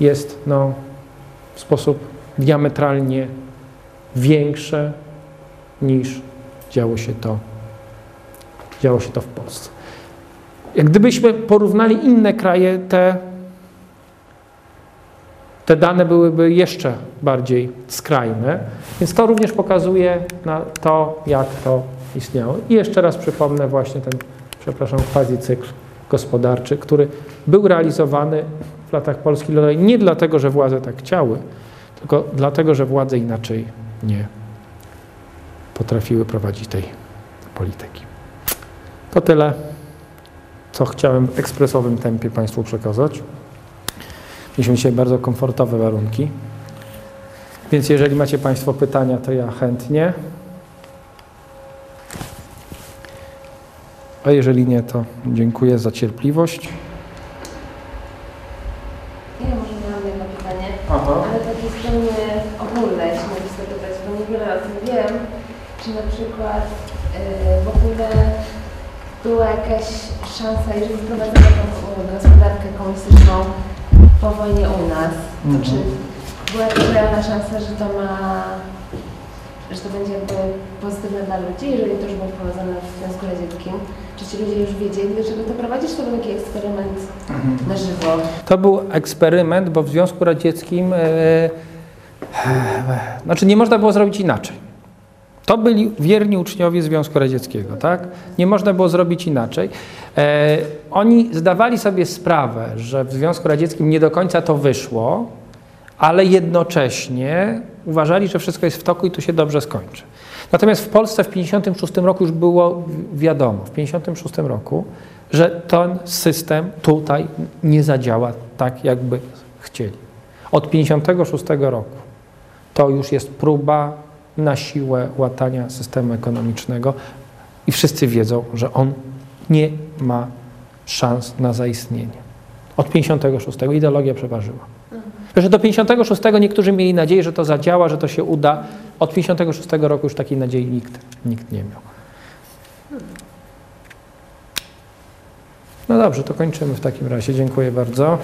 jest no, w sposób diametralnie większe niż działo się to, działo się to w Polsce. Jak gdybyśmy porównali inne kraje, te, te dane byłyby jeszcze bardziej skrajne, więc to również pokazuje na to, jak to istniało. I jeszcze raz przypomnę właśnie ten, przepraszam, quasi cykl gospodarczy, który był realizowany w latach Polski Ludowej nie dlatego, że władze tak chciały, tylko dlatego, że władze inaczej nie potrafiły prowadzić tej polityki. To tyle, co chciałem w ekspresowym tempie Państwu przekazać. Mieliśmy dzisiaj bardzo komfortowe warunki, więc jeżeli macie Państwo pytania, to ja chętnie. A jeżeli nie, to dziękuję za cierpliwość. Ja może miałam jedno pytanie, Aha. ale takie zupełnie ogólne, jeśli mogę sobie pytać, bo niewiele o tym wiem. Czy na przykład yy, w ogóle była jakaś szansa, jeżeli wprowadzono tą gospodarkę komunistyczną po wojnie u nas, to mhm. czy była jakaś realna szansa, że to ma że to będzie jakby pozytywne dla ludzi, jeżeli to już było wprowadzone w Związku Radzieckim. Czy ci ludzie już wiedzieli, do czego to prowadzi, czy to był taki eksperyment mhm. na żywo? To był eksperyment, bo w Związku Radzieckim, e, e, znaczy nie można było zrobić inaczej. To byli wierni uczniowie Związku Radzieckiego, tak? Nie można było zrobić inaczej. E, oni zdawali sobie sprawę, że w Związku Radzieckim nie do końca to wyszło, ale jednocześnie uważali, że wszystko jest w toku i to się dobrze skończy. Natomiast w Polsce w 1956 roku już było wiadomo, w 1956 roku, że ten system tutaj nie zadziała tak, jakby chcieli. Od 1956 roku to już jest próba na siłę łatania systemu ekonomicznego i wszyscy wiedzą, że on nie ma szans na zaistnienie. Od 56 ideologia przeważyła. Że do 56 niektórzy mieli nadzieję, że to zadziała, że to się uda. Od 56 roku już takiej nadziei nikt, nikt nie miał. No dobrze, to kończymy w takim razie. Dziękuję bardzo.